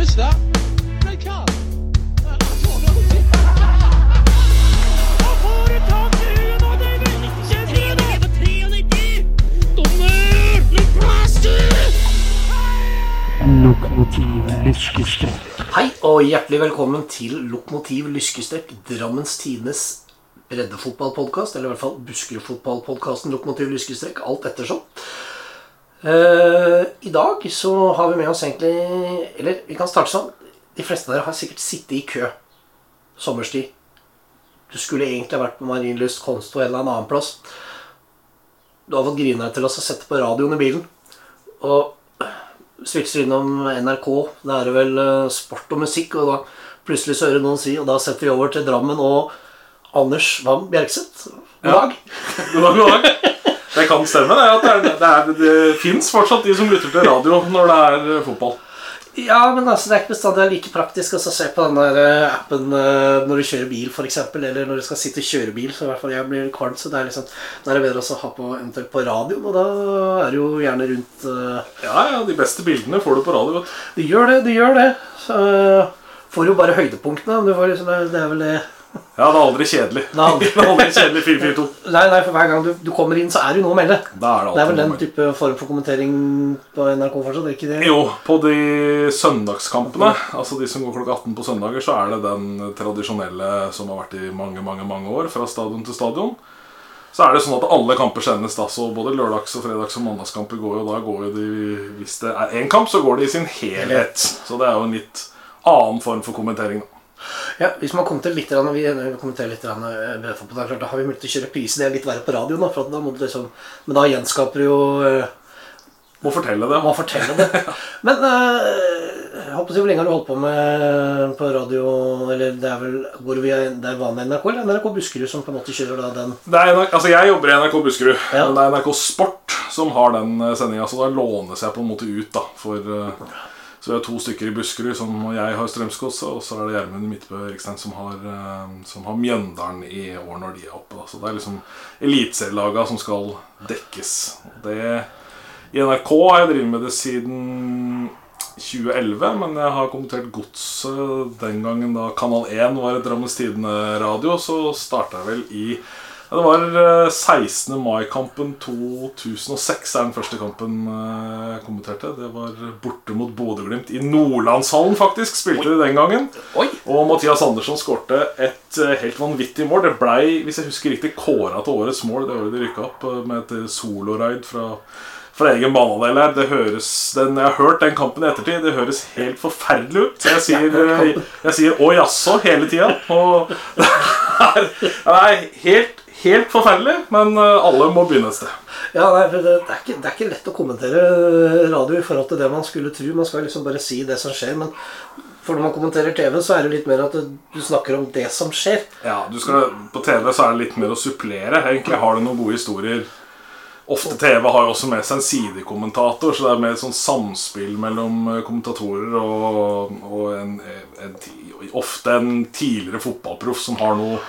Missed that. Red card. Lokomotiv lyskestrekk. Hei og hjertelig velkommen til Lokomotiv Lyskestrekk, Drammens Tines breddefotballpodkast. Eller i hvert fall Buskerudfotballpodkasten Lokomotiv Lyskestrekk, alt ettersom. Eh, I dag så har vi med oss egentlig Eller vi kan starte sånn. De fleste av dere har sikkert sittet i kø sommerstid. Du skulle egentlig vært på Marienlyst, Konsto eller en annen plass. Du har fått grina til oss å sette på radioen i bilen. Og svitser innom NRK. Da er det vel eh, sport og musikk, og da plutselig så hører noen si Og da setter vi over til Drammen og Anders Wam Bjerkseth. God dag. God dag, god dag. Det kan stemme, det. At det, er, det, er, fins fortsatt de som lytter til radio når det er eh, fotball. Ja, men altså, det er ikke bestandig like praktisk å se på den der eh, appen eh, når du kjører bil, f.eks., eller når du skal sitte og kjøre bil. Så i hvert fall jeg blir kvalm, så det er liksom Da er det bedre å ha på eventuelt på radioen, og da er det jo gjerne rundt uh, Ja, ja, De beste bildene får du på radio. du. Gjør det, du gjør det. Så får jo bare høydepunktene. Du får liksom, det er vel det Ja, det er aldri kjedelig. Det er aldri- Det er aldri kjedelig 442. Nei, nei, for hver gang du, du kommer inn, så er det jo noe å melde. Det er det Det er vel den type form for kommentering på NRK fortsatt? det ikke det? Jo, på de søndagskampene, altså de som går klokka 18 på søndager, så er det den tradisjonelle som har vært i mange, mange, mange år, fra stadion til stadion. Så er det sånn at alle kamper sendes da, så både lørdags-, og fredags- og mandagskamper går jo da går jo de, Hvis det er én kamp, så går det i sin helhet. Så det er jo en litt annen form for kommentering. da. Ja, hvis man kommenterer litt, grann, vi kommenterer litt rann, eh, det klart, da har vi mulighet til å kjøre pris. Det er litt verre på radioen, da, da må du liksom, men da gjenskaper du jo eh, Må fortelle det. Må fortelle det. Men eh, jeg håper hvor lenge har du holdt på med på radio Eller det er vel hvor vi er, det er vanlig NRK, eller NRK Buskerud som på en måte kjører da den Det er NRK, altså Jeg jobber i NRK Buskerud, Ja. men det er NRK Sport som har den sendinga. Så da lånes jeg på en måte ut, da. For Så vi har to stykker i Buskerud, som jeg har Strømsgodset, og så er det Gjermund Midtbø Erikstein som har, eh, som har Mjøndalen i år når de er oppe. Så det er liksom eliteserielaga som skal dekkes. Det, I NRK har jeg drevet med det siden 2011, men jeg har kommentert Godset den gangen da Kanal 1 var et Drammens Tidende-radio. Så starta jeg vel i ja, Det var eh, 16. mai-kampen 2006 er den første kampen eh, jeg kommenterte. Det var borte mot Bodø-Glimt i Nordlandshallen, faktisk. Spilte de den gangen. Oi! Og Mathias Andersson skårte et eh, helt vanvittig mål. Det blei, hvis jeg husker riktig, kåra til årets mål det året de rykka opp, eh, med et soloraid fra, fra egen banedel her. Det høres, den, jeg har hørt den kampen i ettertid. Det høres helt forferdelig ut. Så jeg sier, eh, jeg sier 'å jaså' hele tida. Og det er, det er helt, helt forferdelig, men eh, alle må begynne et sted. Ja, nei, det, det, er ikke, det er ikke lett å kommentere radio i forhold til det man skulle tro. Man skal liksom bare si det som skjer. Men for når man kommenterer TV, så er det litt mer at du, snakker om det som skjer. Ja, du skal, På TV så er det litt mer å supplere. Egentlig har du noen gode historier. Ofte TV har jo også med seg en sidekommentator, så det er mer et sånn samspill mellom eh, kommentatorer og, og en, en, ofte en tidligere fotballproff som har noe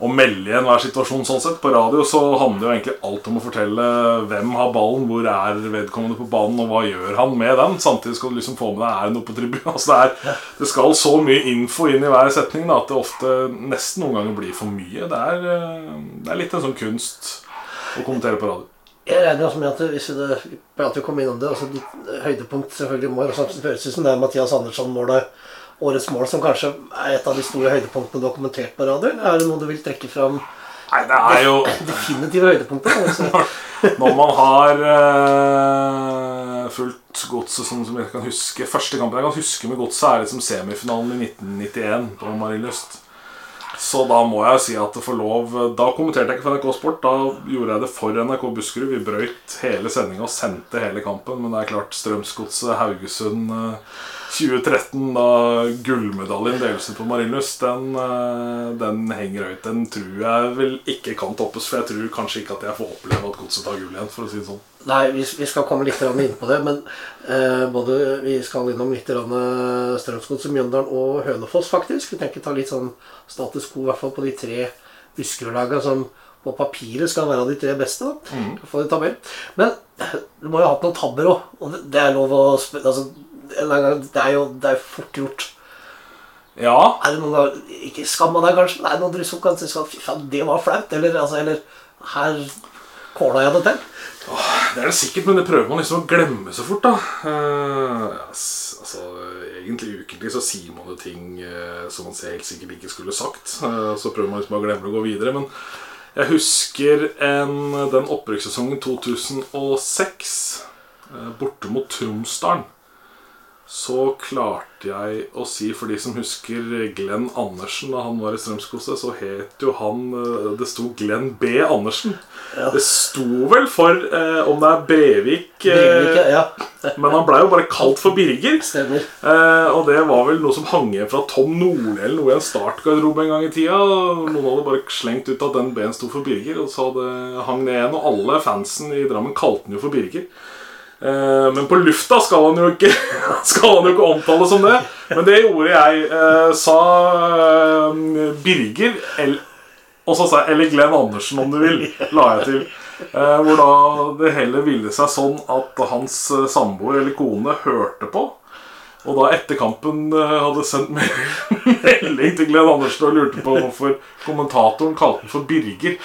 å melde i enhver situasjon. sånn sett. På radio så handler jo egentlig alt om å fortelle hvem har ballen, hvor er vedkommende på banen, og hva gjør han med den. Samtidig skal du liksom få med deg er noe på tribunen. Altså det, er, det skal så mye info inn i hver setning da, at det ofte nesten noen ganger blir for mye. Det er, eh, det er litt en sånn kunst å kommentere på radio. Jeg regner også med at hvis vi, prater kom innom det, altså ditt høydepunkt selvfølgelig må ut som det er Mathias Andersson-målet, årets mål, som kanskje er et av de store høydepunktene du har kommentert på radio? Er det noe du vil trekke fram Nei, det er jo definitive høydepunkter? Altså. Når man har uh, fulgt godset som, som jeg kan huske Første kampen jeg kan huske med godset, er liksom semifinalen i 1991 på Marienlyst. Så da må jeg si at det får lov Da kommenterte jeg ikke for NRK Sport. Da gjorde jeg det for NRK Buskerud. Vi brøyt hele sendinga og sendte hele kampen. Men det er klart, Strømsgodset, Haugesund eh, 2013, da gullmedaljen deles på Marienlyst, den, eh, den henger høyt. Den tror jeg vel ikke kan toppes, for jeg tror kanskje ikke at jeg får oppleve at godset tar gull igjen. for å si det sånn Nei, vi, vi skal komme litt inn på det, men eh, både vi skal innom litt eh, Strømsgodset, Mjøndalen og Hønefoss, faktisk. Vi tenker ta litt sånn status quo, i hvert fall på de tre Buskerud-lagene som på papiret skal være de tre beste. da, for en tabell. Men du må jo ha hatt noen tabber òg. Og det, det er lov å spørre altså, det er jo det er fort gjort. Ja, Er det noen gang, Ikke skamma deg, kanskje, er det noen som kan synes at fy faen, det var flaut? Eller, altså, eller her kåla jeg det til? det er det sikkert, men det prøver man liksom å glemme så fort, da. Uh, altså, egentlig ukentlig så sier man jo ting uh, som man helt sikkert ikke skulle sagt. Uh, så prøver man liksom å glemme det og gå videre. Men jeg husker en, den opprykkssesongen 2006, eh, borte mot Tromsdalen. Så klarte jeg å si, for de som husker Glenn Andersen da han var i Strømskose, så het jo han eh, Det sto Glenn B. Andersen. Det sto vel for eh, om det er Brevik, eh, Brevik, ja. men han blei jo bare kalt for Birger. Stemmer. Eh, og det var vel noe som hang igjen fra Tom Nordli eller noe i en startgarderobe en gang i tida. Noen hadde bare slengt ut at den B-en sto for Birger, og så hadde hang det igjen. Og alle fansen i Drammen kalte den jo for Birger. Eh, men på lufta skal han jo ikke Skal han jo ikke omtale som det. Men det gjorde jeg. Eh, sa eh, Birger Og så sa jeg eller Glenn Andersen, om du vil. La jeg til. Hvor da det heller ville seg sånn at hans samboer eller kone hørte på. Og da etter kampen hadde sendt melding til Glenn Andersen og lurte på hvorfor kommentatoren kalte den for Birger.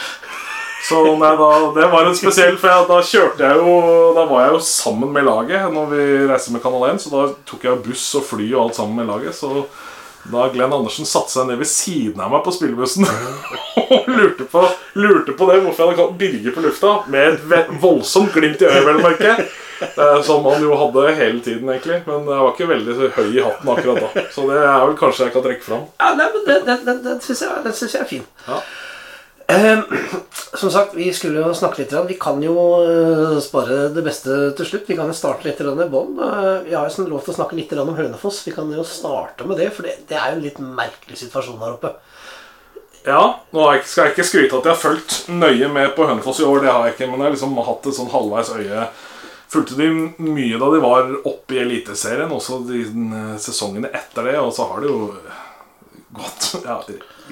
Så nei, da, det var en spesiell, for jeg, da kjørte jeg jo Da var jeg jo sammen med laget når vi reiste med Kanal 1, så da tok jeg buss og fly og alt sammen med laget. Så da Glenn Andersen satte seg ned ved siden av meg på spillebussen og lurte på, lurte på det, hvorfor jeg hadde kalt Birger på lufta, med et voldsomt glimt i øyet, vel. Eh, Som han jo hadde hele tiden, egentlig. Men jeg var ikke veldig høy i hatten akkurat da. Så det er vel kanskje jeg kan trekke fram. Ja, nei, men den, den, den, den syns jeg, jeg er fin. Ja. Eh, som sagt, vi skulle jo snakke litt. Vi kan jo eh, spare det beste til slutt. Vi kan jo starte litt i bånn. Eh, Vi har jo sånn lov til å snakke litt om Hønefoss. Vi kan jo starte med det, for det, er jo en litt merkelig situasjon her oppe. Ja, nå skal jeg ikke skryte at jeg har fulgt nøye med på Hønefoss i år. Det har jeg ikke, men jeg har liksom hatt et sånn halvveis øye. Fulgte de mye da de var oppe i Eliteserien, også de eh, sesongene etter det. Og så har det jo gått ja,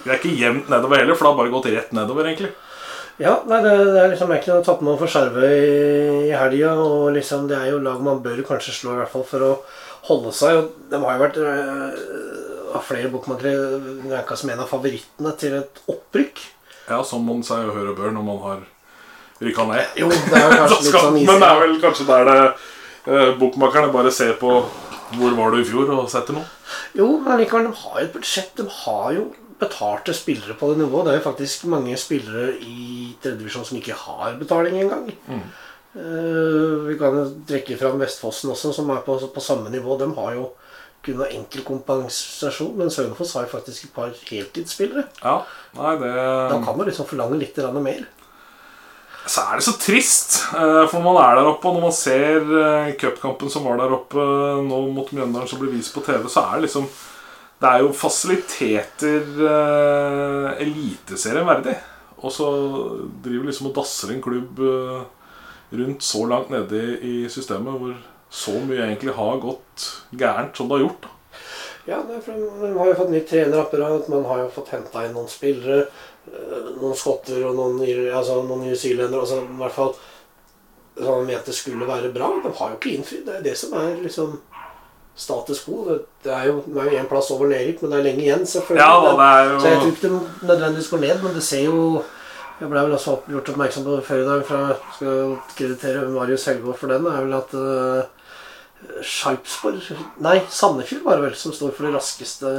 Det er ikke jevnt nedover heller, for det har bare gått rett nedover, egentlig. Ja, nei, det, det er liksom egentlig å tatt med for skjerve i, i helga. Og liksom, det er jo lag man bør kanskje slå, i hvert fall for å holde seg. Og de har jo vært øh, av flere bokmakere ranka som en av favorittene til et opprykk. Ja, Som man sier jo høre bør når man har rykka ned. Jo, det er jo kanskje litt sånn isig. men det er vel kanskje der det øh, bokmakerne bare ser på hvor var du i fjor, og setter noe. Jo, men likevel, de har jo et budsjett. De har jo betalte spillere på det nivået. Det er jo faktisk mange spillere i tredjedivisjon som ikke har betaling engang. Eh, vi kan jo trekke fram Vestfossen også, som er på, på samme nivå. De har jo kun enkel kompensasjon, men Hønefoss har jo faktisk et par heltidsspillere. Ja, nei, det Da kan man liksom forlange litt mer. Så er det så trist, eh, for når man er der oppe, og når man ser eh, cupkampen som var der oppe nå mot Mjøndalen, som blir vist på TV, så er det liksom Det er jo fasiliteter uh, Eliteserien verdig. Og så driver liksom og dasser en klubb eh, rundt så langt nede i systemet hvor så mye egentlig har gått gærent som det har gjort. Ja, Man har jo fått nytt trenerapparat, man har jo fått henta inn noen spillere. eh, Noen skotter og noen, altså, noen newzealendere. Altså, I hvert fall som man mente skulle være bra. De har jo ikke innfridd. Det er det som er liksom status quo. Det, det er jo det er jo én plass over nedrykk, men det er lenge igjen, selvfølgelig. Ja, det er Så jeg tror ikke det nødvendigvis går ned, men det ser jo Jeg ble vel også gjort oppmerksom på før i dag fra Skal kreditere Marius Helgaard for den, er vel at uh, Sarpsborg Nei, Sandefjord var det vel som står for det raskeste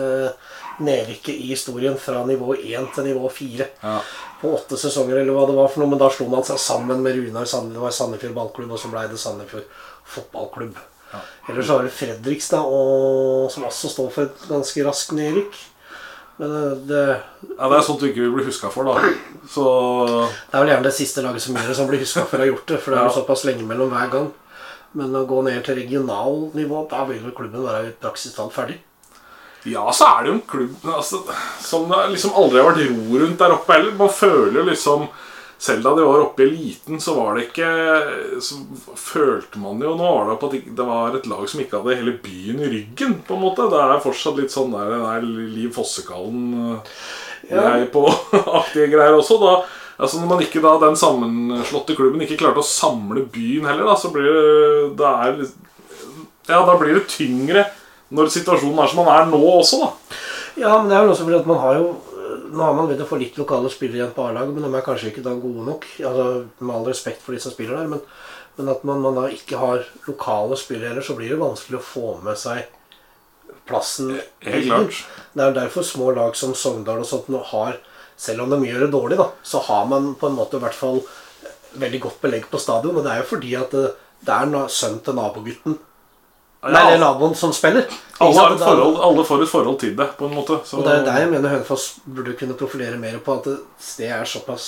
nedrykket i historien fra nivå 1 til nivå 4 ja. på åtte sesonger, eller hva det var for noe. Men da slo man seg sammen med Runar Sandefjord, Sandefjord ballklubb, og så ble det Sandefjord fotballklubb. Ja. Ellers så har vi Fredrikstad, og, som også står for et ganske raskt nedrykk. Men eh, det, ja, det er sånt du ikke vil bli huska for, da. Så det er vel gjerne det siste laget som gjør det, som blir huska for å ha gjort det. For det er jo såpass lenge mellom hver gang. Men å gå ned til regionalnivå, da vil jo klubben være i praksis talt ferdig. Ja, så er det jo en klubb altså, som det liksom aldri har vært ro rundt der oppe heller. Man føler liksom Selv da de var oppe i eliten, så var det ikke Så følte man jo Nå var det på at det- det var et lag som ikke hadde hele byen i ryggen, på en måte. Det er fortsatt litt sånn der, der Liv Fossekallen eh, Ja. på aktige greier også. Da, altså Når man ikke da den sammenslåtte klubben ikke klarte å samle byen heller, da, så blir det, det er Ja, da blir det tyngre når situasjonen er som den er nå også, da. Ja, men det er vel også fordi at man har jo Nå har man begynt å få litt lokale spillere igjen på A-laget, men de er kanskje ikke da gode nok. Altså, Med all respekt for de som spiller der, men, men at man, man da ikke har lokale spillere heller, så blir det vanskelig å få med seg plassen. Helt klart. Det er derfor små lag som Sogndal og sånt nå har Selv om de gjør det dårlig, da, så har man på en måte i hvert fall veldig godt belegg på stadion. Og det er jo fordi at det, det er sønnen til nabogutten Nei, det er naboen som spiller. Alle, har et forhold, alle får et forhold til det, på en måte. Så, Og det er der jeg mener Hønefoss burde kunne profilere mer på at det, det er såpass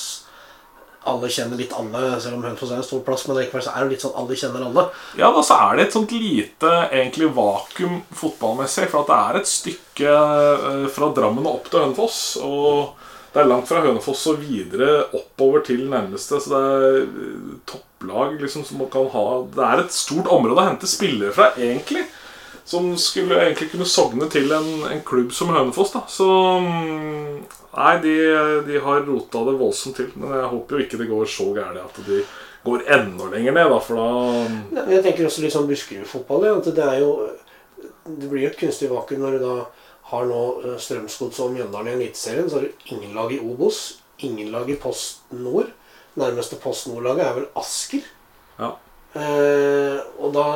Alle kjenner litt alle, selv om Hønefoss er en stor plass. Men likevel så er det litt sånn alle kjenner alle. Ja, da så er det et sånt lite egentlig vakuum fotballmessig. For at det er et stykke eh, fra Drammen og opp til Hønefoss. Og det er langt fra Hønefoss og videre oppover til nærmeste. Så det er eh, topplag liksom som man kan ha Det er et stort område å hente spillere fra, egentlig. Som skulle egentlig kunne sogne til en, en klubb som Hønefoss. da Så mm, Nei, de, de har rota det voldsomt til. Men jeg håper jo ikke det går så gærent at de går enda lenger ned, da, for da Jeg tenker også litt sånn Buskerud-fotball. Ja, det er jo Det blir jo et kunstig vakuum når du da har nå eh, Strømsgods og Mjøndalen i Eliteserien. Så har du ingen lag i Obos, ingen lag i Post Nord. Nærmeste Post Nord-laget er vel Asker. Ja. Eh, og da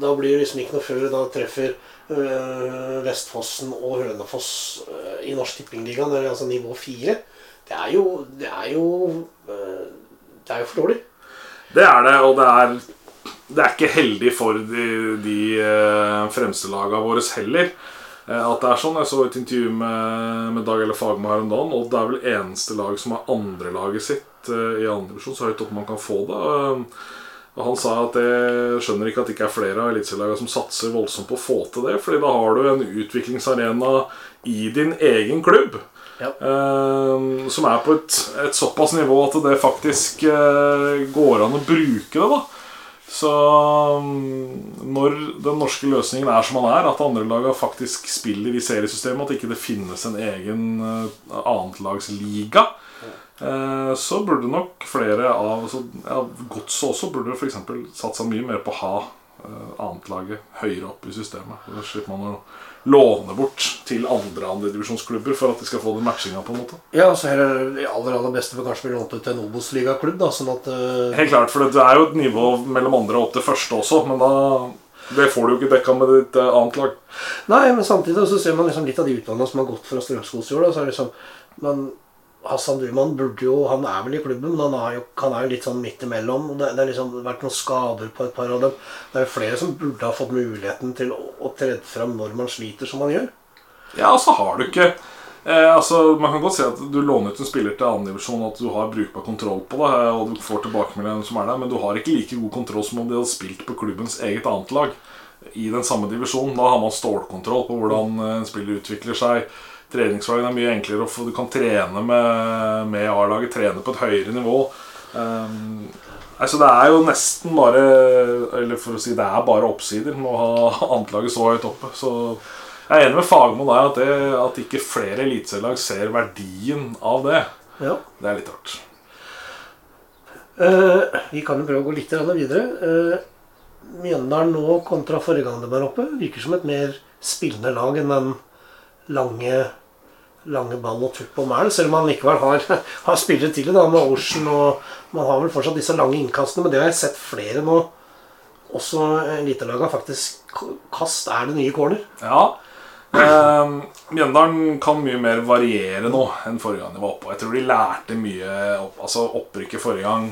da blir det liksom ikke noe før da treffer øh, Vestfossen og Hønefoss øh, i Norsk Tippingligaen, altså nivå fire. Det er jo Det er jo øh, Det er jo for dårlig. Det er det, og det er, det er ikke heldig for de, de fremste lagene våre heller. Eh, At det er sånn, Jeg så et intervju med, med Dag eller Fagmo her om dagen, og det er vel eneste lag som har andrelaget sitt eh, i andre divisjon så høyt opp man kan få det. Eh, Og Han sa at jeg skjønner ikke at det ikke er flere av eliteserielagene som satser voldsomt på å få til det, fordi da har du en utviklingsarena i din egen klubb. Ja. Som er på et, et såpass nivå at det faktisk går an å bruke det. da Så mm, når den norske løsningen er som den er, at andre lag faktisk spiller i seriesystemet, at ikke det finnes en egen uh, annetlagsliga, eh, så burde nok flere av så, ja, Godset også burde f.eks. satsa mye mer på å ha uh, annetlaget høyere opp i systemet. Da slipper man å låne bort til andre andredivisjonsklubber for at de skal få den matchinga. på en måte Ja, så her er det aller aller beste for kanskje bli lånt ut til en Obos-ligaklubb. da, Sånn at uh... Helt klart, for det er jo et nivå mellom andre og opp til første også, men da det får du jo ikke dekka med ditt uh, annet lag. Nei, men samtidig så ser man liksom litt av de utdannede som har gått fra Strømsgods i år. da, så er det liksom, men Hassan Duman burde jo, han er vel i klubben, men han er jo, han er jo litt sånn midt imellom. Det, det har liksom vært noen skader på et par av dem. Det er jo flere som burde ha fått muligheten til å, å trede fram når man sliter som man gjør. Ja, så har du ikke eh, altså, Man kan godt si at du låner ut en spiller til annendivisjon, at du har brukbar kontroll på det, eh, og du får tilbakemeldingen som er der, men du har ikke like god kontroll som om de hadde spilt på klubbens eget annet lag i den samme divisjonen. Da har man stålkontroll på hvordan eh, en spiller utvikler seg. Treningshverdagen er mye enklere, og du kan trene med, med A-laget, trene på et høyere nivå. Um, altså det er jo nesten bare Eller for å si det er bare oppsider med å ha annetlaget så høyt oppe. Så jeg er enig med Fagmo der at, det, at ikke flere eliteserielag ser verdien av det. Ja. Det er litt rart. Eh, vi kan jo prøve å gå litt videre. Uh, Mjøndalen nå kontra forrige gang de var oppe virker som et mer spillende lag enn den lange, lange ball tupp og mæl. Selv om man likevel har, har spillere til det, da, med Ocean og Man har vel fortsatt disse lange innkastene, men det har jeg sett flere nå. Også elitelaga faktisk Kast er det nye corner. Ja. Eh, Mjøndalen kan mye mer variere nå enn forrige gang de var oppe. Jeg tror de lærte mye opp, Altså Opprykket forrige gang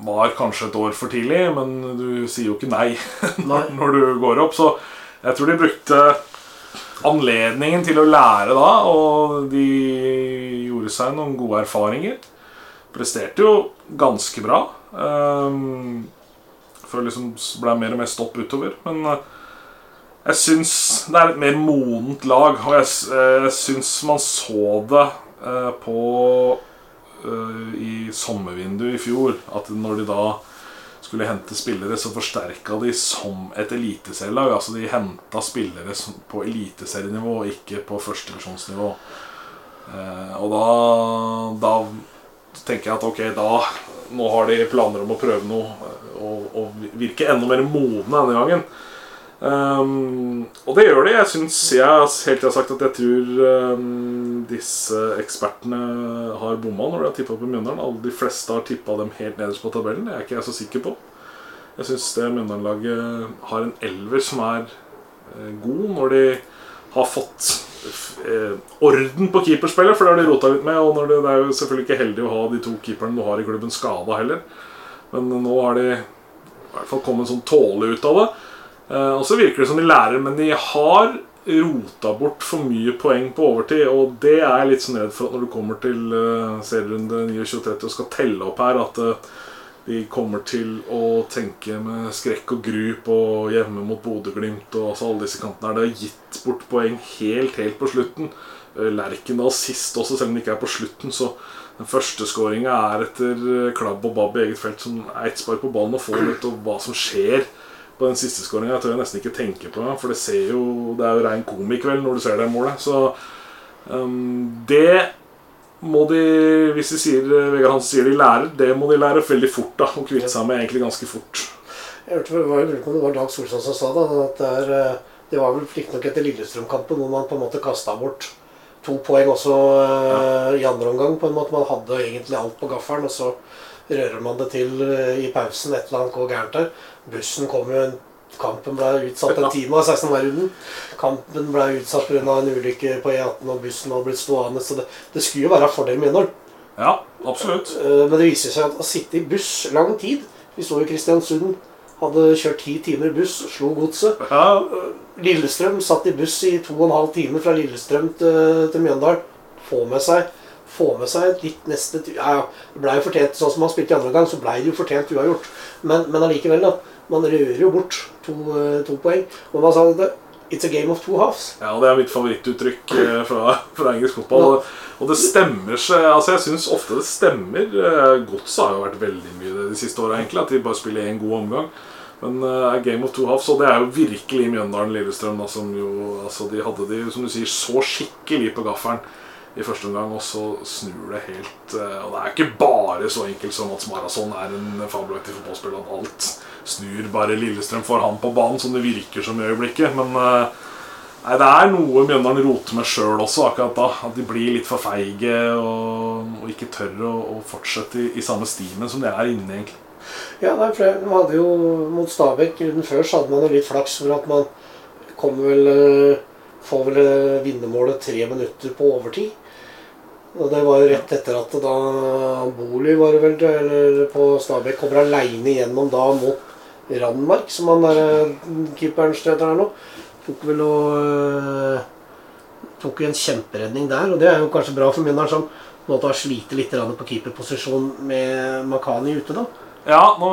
var kanskje et år for tidlig, men du sier jo ikke nei, Nei. når du går opp. Så jeg tror de brukte anledningen til å lære da, og de gjorde seg noen gode erfaringer. Presterte jo ganske bra. Um, før liksom ble mer og mer stopp utover. Men eh, jeg syns det er et mer modent lag, og jeg, eh, jeg syns man så det eh, på I sommervinduet i fjor, at når de da skulle hente spillere, så forsterka de som et eliteserielag. Altså de henta spillere på eliteserienivå, ikke på førstevisjonsnivå. Eh, og da, da tenker jeg at ok, da Nå har de planer om å prøve noe eh, og, og virke enda mer modne denne gangen. Um, og det gjør de. Jeg syns jeg helt til jeg har sagt at jeg tror um, disse ekspertene har bomma når de har tippa på Mjøndalen. Alle de fleste har tippa dem helt nederst på tabellen. Det er ikke jeg så sikker på. Jeg syns det Mjøndalen-laget har en elver som er uh, god når de har fått uh, orden på keeperspillet, for det har de rota litt med. Og det, det er jo selvfølgelig ikke heldig å ha de to keeperne du har i klubben, skada heller. Men nå har de i hvert fall kommet sånn tålelig ut av det. Eh, og så virker det som de lærer, men de har rota bort for mye poeng på overtid. Og det er jeg litt sånn redd for at når du kommer til uh, serierunde 29-30 og skal telle opp her, at eh, de kommer til å tenke med skrekk og gru på hjemme mot Bodø-Glimt og altså alle disse kantene her. Det har gitt bort poeng helt, helt på slutten. Lerkendal sist også, selv om det ikke er på slutten. Så den første skåringa er etter klabb og babb i eget felt, som er ett spark på ballen og får litt og hva som skjer på den siste skåringa tør jeg nesten ikke tenke på, for det jo Det er jo rein komikveld når du ser det målet. Så um, det må de, hvis de sier, Vegard Hansen sier de lærer, det må de lære veldig fort. da Og kvitte seg med egentlig ganske fort. Jeg hørte det var, det var Dag Solstad som sa det. At det, er, eh, det var vel riktignok etter Lillestrøm-kampen hvor man på en måte kasta bort to poeng også eh, i andre omgang. på en måte Man hadde egentlig alt på gaffelen, og så rører man det til eh, i pausen. Et eller annet går gærent der. Bussen kom jo en Kampen ble utsatt en time av 16. mai-runden. Kampen ble utsatt pga. en ulykke på E18, og bussen var blitt stående. Så det, det skulle jo være fordel med Mjøndalen. Ja, absolutt. Eh, Men det viser seg at å sitte i buss lang tid Vi så jo Kristiansund. Hadde kjørt ti timer buss, slo godset. Ja, Lillestrøm satt i buss i to og en halv time fra Lillestrøm til, til Mjøndalen. Få med seg få med seg litt neste Ja, ja, det ble jo fortjent sånn som han spilte i andre gang, så ble det jo fortjent uavgjort. Men, men allikevel, da. Man rører jo bort to, eh, to poeng. Og man sa det It's a game of two halves. Ja, det er mitt favorittuttrykk eh, fra, fra engelsk fotball. Og, og det stemmer seg Altså, jeg syns ofte det stemmer. Eh, Godset har jo vært veldig mye det de siste åra, egentlig. At de bare spiller én god omgang. Men uh, Game of Two Halves, og det er jo virkelig Mjøndalen-Lillestrøm, da, som jo Altså, de hadde de, som du sier, så skikkelig på gaffelen i første omgang, og så snur det helt eh, Og det er ikke bare så enkelt som at Marason er en fabelaktig fotballspiller at alt snur bare Lillestrøm får han på banen, som det virker som i øyeblikket. Men eh, nei, det er noe Mjøndalen roter med sjøl også akkurat da. At de blir litt for feige og, og ikke tør å, å fortsette i, i samme stimen som de er inne, egentlig. Ja, nei, for de hadde jo mot Stabæk runden før så hadde man jo litt flaks for at man kommer vel eh, Får vel vinnermålet tre minutter på overtid. Og det var jo rett etter at da Boli var det vel, eller på Stabæk kommer aleine gjennom da mot Randmark, som han der eh, keeperen støter her nå. Tok vel og eh, Tok jo en kjemperedning der, og det er jo kanskje bra for Mjøndalen, som måte har slitt litt på keeperposisjon med Makani ute, da. Ja, nå,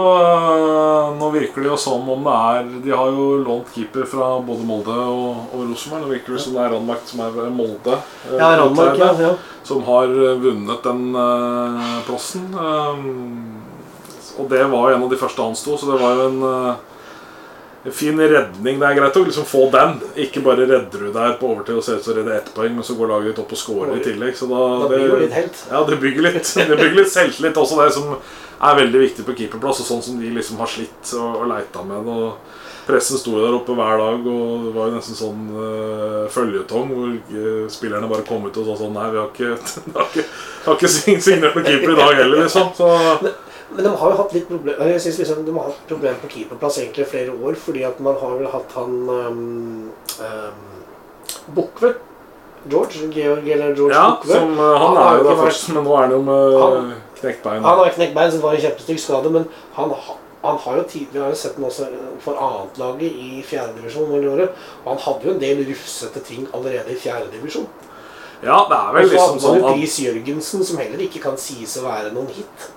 nå virker det jo som om det er De har jo lånt keeper fra både Molde og, og Rosenborg. Nå virker det som det er Randmark som er Molde. eh, Ja, Randmark, ja. ja. Som har eh, vunnet den eh, plassen. Um, og det var jo en av de første han sto, så det var jo en, uh, en fin redning. Det er greit å liksom få den. Ikke bare redder du der på overtid og ser ut som redder redde ett poeng, men så går laget ditt opp og scorer i tillegg. Så da, Da blir jo litt helt. ja, det bygger litt, det bygger litt selvtillit også, det som er veldig viktig på keeperplass. Og sånn som de liksom har slitt og, og leita med det. Og pressen sto der oppe hver dag, og det var jo nesten sånn uh, føljetong hvor uh, spillerne bare kom ut og sa sånn Nei, vi har ikke, har ikke, har ikke signert noen keeper i dag heller, liksom. Så Men de har jo hatt litt problem Jeg synes liksom de har hatt problem på keeperplass egentlig i flere år, fordi at man har vel hatt han um, um, Bukve. George. Georg eller George ja, Bukve. som, eh, han Han er jo der først, men nå er han jo med Han- knekt bein. Han har knekt bein, så det var en kjempestygg skade, men han, han har jo tidligere har jo sett den også for annetlaget i fjerdedivisjon. Og han hadde jo en del rufsete ting allerede i fjerdedivisjon. Ja, det er Og vel så liksom hadde man sånn jo at Pris Jørgensen, som heller ikke kan sies å være noen hit.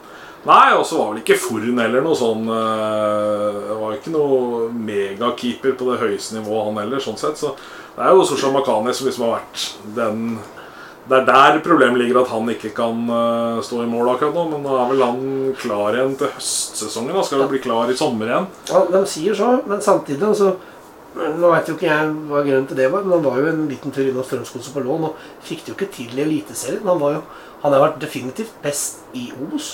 Nei, og så var vel ikke Forn heller noe sånn eh, Det var ikke noe megakeeper på det høyeste nivået, han heller, sånn sett. Så det er jo Sosha Makani som liksom har vært den Det er der problemet ligger, at han ikke kan eh, stå i mål akkurat nå. Men nå er vel han klar igjen til høstsesongen. da Skal jo bli klar i sommer igjen. Ja, de sier så, men samtidig altså, Nå vet jo ikke jeg hva grunnen til det var, men han var jo en liten tur innom Strømsgodset på lån og fikk det jo ikke til i Eliteserien. Han, var jo, han har vært definitivt best i Obos.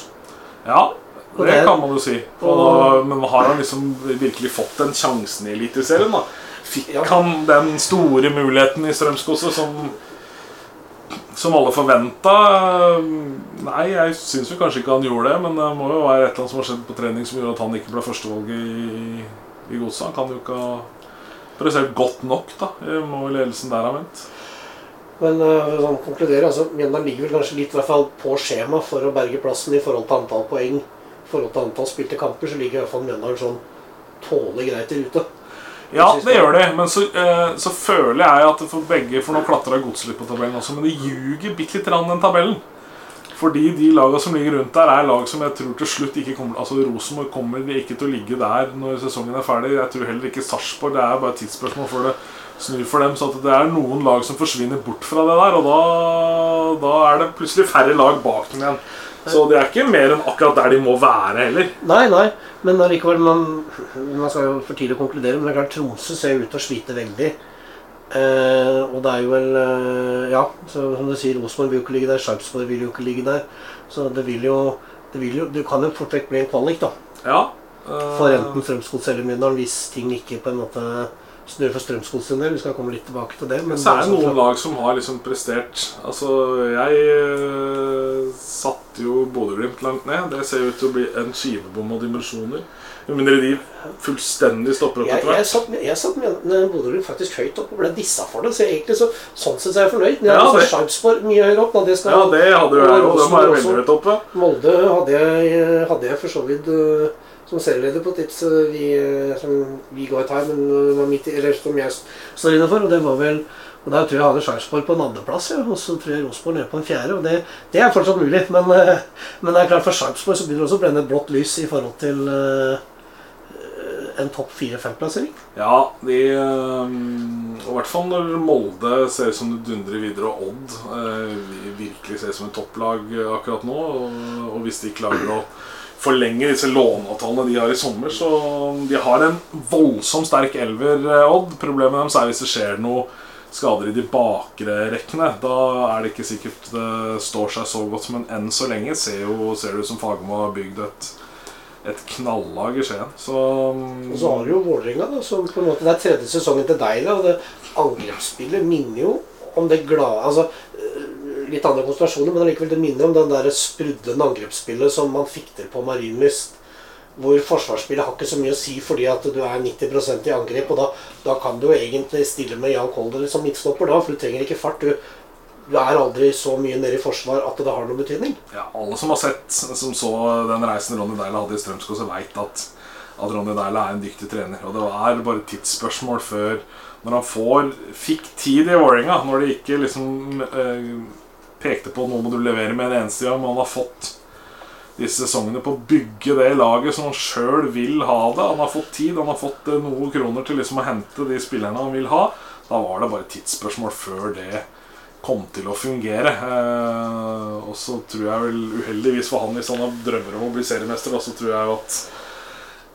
Ja, det det- kan man jo si. Og men har han liksom virkelig fått den sjansen i Eliteserien? Fikk Ja. han den store muligheten i Strømskose som som alle forventa? Nei, jeg syns jo kanskje ikke han gjorde det. Men det må jo være et eller annet som har skjedd på trening som gjorde at han ikke ble førstevalget i, i godset. Han kan jo ikke ha prestert godt nok, da. Må vel ledelsen der ha ment. Men uh, sånn konkluderer, altså Mjøndalen ligger vel kanskje litt i hvert fall på skjema for å berge plassen i forhold til antall poeng. I forhold til antall spilte kamper, så ligger i hvert fall Mjøndalen sånn tålelig greit i rute. Ja, det gjør de, men så, eh, så føler jeg at for begge For nå klatra Godset litt på tabellen også, men det ljuger bitte litt grann, den tabellen. Fordi de lagene som ligger rundt der, er lag som jeg tror til slutt ikke kommer Altså Rosenborg kommer ikke til å ligge der når sesongen er ferdig. Jeg tror heller ikke Sarpsborg. Det er bare et tidsspørsmål før det snur for dem. Så at det er noen lag som forsvinner bort fra det der, og da, da er det plutselig færre lag bak dem igjen. Så det er ikke mer enn akkurat der de må være heller. Nei, nei, men allikevel man, man skal jo for tidlig konkludere, men det er klart Tromsø ser ut til å slite veldig. Eh, og det er jo vel eh, Ja, så som du sier, Rosenborg vil jo ikke ligge der. Sarpsborg vil jo ikke ligge der. Så det vil jo det, vil jo, det kan jo fort vekk bli en kvalik, da. Ja. eh, For enten Strømsgodset eller Mjøndalen, hvis ting ikke på en måte snur for Strømsgodset sin del. Vi skal komme litt tilbake til det. Men Så er det sånn noen lag som har liksom prestert Altså, jeg øh, satte jo Bodø-Glimt langt ned. Det ser ut til å bli en skivebom av dimensjoner. Med mindre de fullstendig stopper opp etter hvert. Jeg, jeg satt med med Bodø-Glimt faktisk høyt opp og ble dissa for det. Så egentlig så, sånn sett er jeg fornøyd. Men jeg hadde ja, Sarpsborg mye høyere opp. Da. Det skal, Ja, det hadde jo jeg, og var Rosenborg veldig også. høyt. Molde hadde jeg, hadde jeg for så vidt øh, som serieleder på tips øh, vi, øh, som vi ga et her, men midt eller som jeg står inne for. Og det var vel og Der tror jeg hadde Sarpsborg på en andreplass, ja, og så tror jeg Rosenborg nede på en fjerde. og Det, det er fortsatt mulig, men, øh, men det er klart for Sarpsborg så begynner det også å brenne et blått lys i forhold til en topp fire-fem-plassering. Ja, de i hvert fall når Molde ser ut som det dundrer videre, og Odd virkelig ser ut som et topplag akkurat nå. Og hvis de klarer å forlenge disse låneavtalene de har i sommer, så De har en voldsomt sterk elver, øh, Odd. Problemet deres er hvis det skjer noe skader i de bakre rekkene. Da er det ikke sikkert det står seg så godt, men enn så lenge ser, jo, ser det ut som Fagermo har bygd et et knallag i Skien. Så Og så har du jo Vålerenga, da, som på en måte Det er tredje sesongen til Deila, og det angrepsspillet minner jo om det glade Altså litt andre konsentrasjoner, men allikevel det minner om den der sprudlende angrepsspillet som man fikk til på Marienlyst. Hvor forsvarsspillet har ikke så mye å si fordi at du er 90% i angrep. Og da, da kan du jo egentlig stille med Jan Kolder som midtstopper, da, for du trenger ikke fart. Du, du er aldri så mye nede i forsvar at det har noen betydning. ja, alle som har sett Som så den reisen Ronny Deila hadde i Strømskog, veit at, at Ronny Deila er en dyktig trener. Og det er bare tidsspørsmål før Når han får fikk tid i Vålerenga, når de ikke liksom eh, pekte på nå må du levere med en eneste gang, Man har fått disse sesongene på å bygge det laget som han sjøl vil ha det. Han har fått tid, han har fått eh, noen kroner til liksom å hente de spillerne han vil ha. Da var det bare tidsspørsmål før det kom til å fungere. Eh, og så tror jeg vel uheldigvis for han, hvis han drømmer om å bli seriemester, da, så tror jeg jo at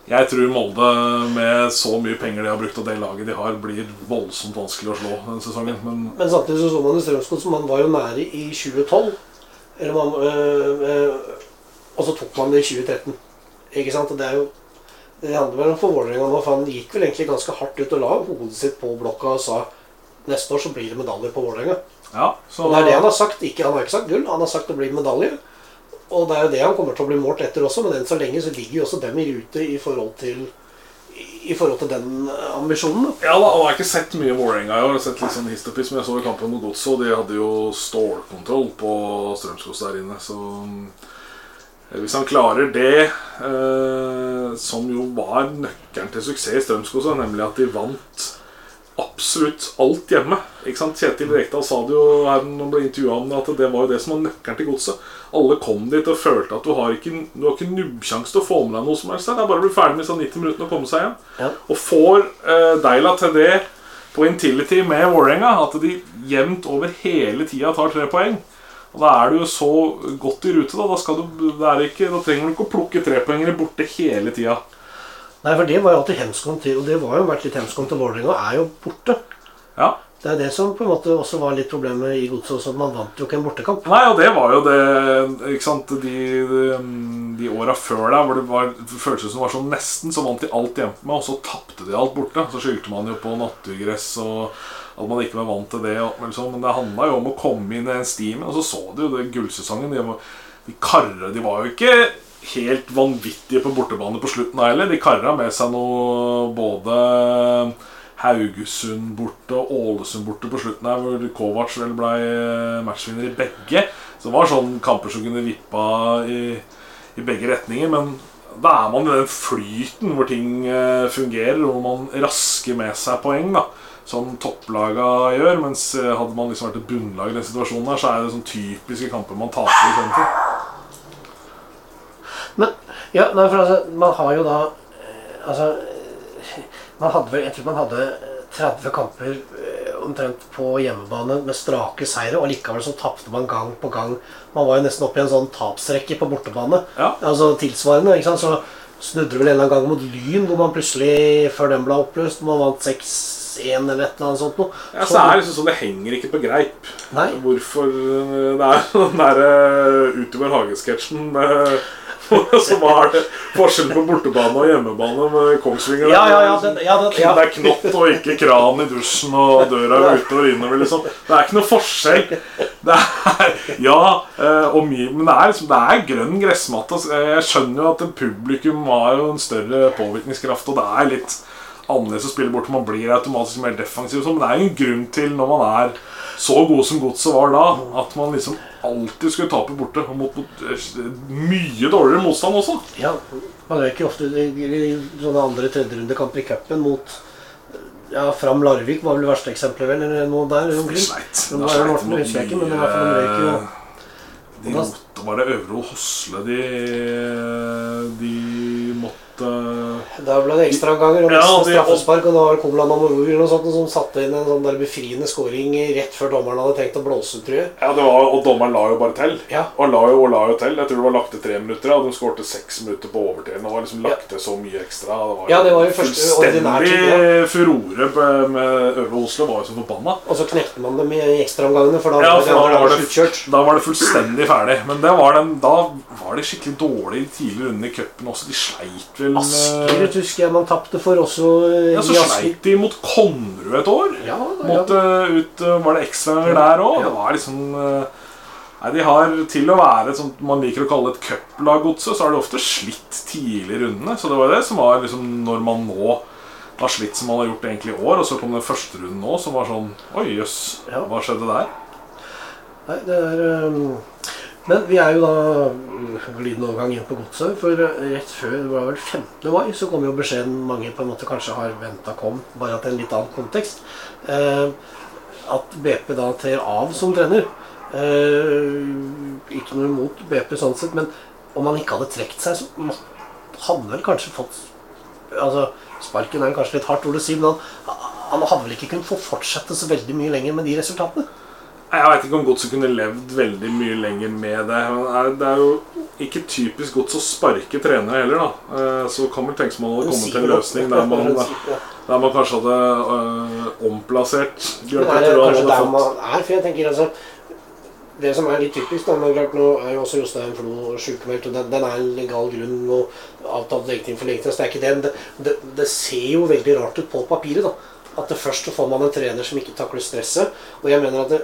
jeg tror Molde, med så mye penger de har brukt og det laget de har, blir voldsomt vanskelig å slå denne sesongen. Men Men samtidig så så man i Strømsgodt, som man var jo nære i 2012. Eller man, øh, øh, og så tok man det i 2013. Ikke sant? Og det er jo Det handler vel om for Vålerenga nå, for han gikk vel egentlig ganske hardt ut og la hodet sitt på blokka og sa neste år så blir det medalje på Vålerenga. ja, så Og det er det han har sagt. Ikke, han har ikke sagt gull, han har sagt det blir medalje. Og det er jo det han kommer til å bli målt etter også, men enn så lenge så ligger jo også dem i rute i forhold til i forhold til den ambisjonen. Ja da, og jeg har ikke sett mye Vålerenga i år. Jeg har sett litt sånn histopis, men jeg så i kampen mot Godset, og de hadde jo stålkontroll på Strømskog der inne. Så eh, hvis han klarer det, eh, som jo var nøkkelen til suksess i Strømskog, nemlig at de vant absolutt alt hjemme. Ikke sant? Kjetil Rekdal sa det jo her når han ble intervjua om det, at det var jo det som var nøkkelen til godset. Alle kom dit og følte at du har ikke, du har ikke nubbsjanse til å få med deg noe som helst. Det er bare å bli ferdig med sånn 90 minutter og komme seg hjem. Ja. Og får eh, Deila til det på Intility med Vålerenga, at de jevnt over hele tida tar tre poeng. Og Da er du jo så godt i rute. Da Da, skal du, ikke, da trenger du ikke å plukke trepoengere borte hele tida. Nei, for det var jo alltid hemskoen til Og det var jo vært litt hemskoen til Vålerenga, er jo borte. Ja. Det er det som på en måte også var litt problemet i Godset også, at man vant jo ikke en bortekamp. Nei, og det var jo det ikke sant, De, de, åra før der hvor det var, føltes som var sånn nesten så vant de alt hjemme med, og så tapte de alt borte. Så skyldte man jo på naturgress og at man ikke var vant til det. og liksom, Men det handla jo om å komme inn i den stimen, og så så du jo det gullsesongen. De, var- de karre, De var jo ikke helt vanvittige på bortebane på slutten heller. De karra med seg noe både Haugesund borte og Ålesund borte på slutten her, hvor Kovac vel ble matchvinner i begge. Så det var sånn kamper som kunne vippa i, i begge retninger. Men da er man i den flyten hvor ting eh, fungerer, hvor man rasker med seg poeng. da Som topplaga gjør. Mens eh, hadde man liksom vært et bunnlag i den situasjonen, her så er det sånn typiske kamper man taper istedenfor. Men ja, nei, for altså, man har jo da eh, Altså eh, man hadde vel, Jeg tror man hadde eh, 30 kamper eh, omtrent på hjemmebane med strake seire, og likevel så tapte man gang på gang. Man var jo nesten oppe i en sånn tapsrekke på bortebane. Ja. Altså tilsvarende. ikke sant? Så snudde det vel en eller annen gang mot Lyn, hvor man plutselig, før den ble oppløst, man vant 6-1 eller et eller annet sånt noe. Ja, så det er liksom sånn, det henger ikke på greip. Nei. Hvorfor eh, Det er den derre Utover hagesketsjen med som har det forskjellen på bortebane og hjemmebane med Kongsvinger. Ja, ja, ja, den, ja, den, ja. Det er knott og ikke kran i dusjen og døra ute og innover, liksom. Det er ikke noe forskjell. Det er, ja, eh, mye, men det er, liksom, det er grønn gressmatte. altså. Jeg skjønner jo at en publikum har jo en større påvirkningskraft, og det er litt annerledes å spille bort. Man blir automatisk mer defensiv, sånn, men det er jo en grunn til, når man er så god som godset var da, at man liksom alltid skulle tape borte. Og mot, mot eh, mye dårligere motstand også. Ja, man røyker ofte i, sånne andre tredjerundekamper i cupen mot ja, Fram Larvik var vel det verste eksempelet, vel? Eller noe der omkring. Sleit. Det var jo Morten mot husker jeg ikke, men i hvert fall de røyker jo De måtte bare Øvre Hosle de, de måtte Da ble det ekstraomganger og Ja, straffespark, og da var det Amoror eller noe sånt som satte inn en sånn der befriende scoring rett før dommeren hadde tenkt å blåse tror jeg. Ja, det var, og dommeren la jo bare til. Ja. Og la jo og la jo til. Jeg tror det var lagt til tre minutter, og de skårte seks minutter på overtid. Det var liksom lagt til så mye ekstra. Det var Ja, det var jo Fullstendig furore med Øvre Oslo. Var jo så forbanna. Og så knekte man dem i ekstraomgangene, for da Ja, for da da var det, sluttkjørt. da var det fullstendig ferdig. Men det var den, da var det skikkelig dårlig tidlig runde i cupen også. De sleit vel Asker eh, husker jeg man tapte for også eh, Ja, så sleit de mot Konnerud et år. Ja, da, Mot, ja. eh, ut, eh, var det ekstraganger der òg? Ja. Det var liksom eh, Nei, De har til å være sånt man liker å kalle et cuplag-godset, så har de ofte slitt tidlig i rundene. Så det var det som var liksom når man nå har slitt som man har gjort egentlig i år, og så kom den første runden nå som var sånn Oi, jøss, hva skjedde der? Nei, det er um, Men vi er jo da mm, glidende overgang inn på godset. For eh, rett før, det var vel 15. mai, så kom jo beskjeden mange på en måte kanskje har venta kom, bare i en litt annen kontekst. Eh, at BP da trer av som trener. Eh, ikke noe imot BP sånn sett, men om han ikke hadde trukket seg, så hadde vel kanskje fått Altså, sparken er kanskje litt hardt ord å si, men han, han hadde vel ikke kunnet få fortsette så veldig mye lenger med de resultatene? Jeg veit ikke om Godset kunne levd veldig mye lenger med det. Men det er- jo ikke typisk Gods å sparke trenere heller, da. Eh, Så kan vel tenkes man hadde kommet til en løsning der man, der man kanskje hadde øh, omplassert Det Bjørn er Petter. og kanskje der man er, for jeg tenker altså Det som er litt typisk, da, men klart nå er jo også Jostein Flo sjukmeldt, og den, den er en legal grunn og avtalt dekning for lenge det er ikke det. Det, det, det ser jo veldig rart ut på papiret, da. At det først får man en trener som ikke takler stresset. Og jeg mener at det,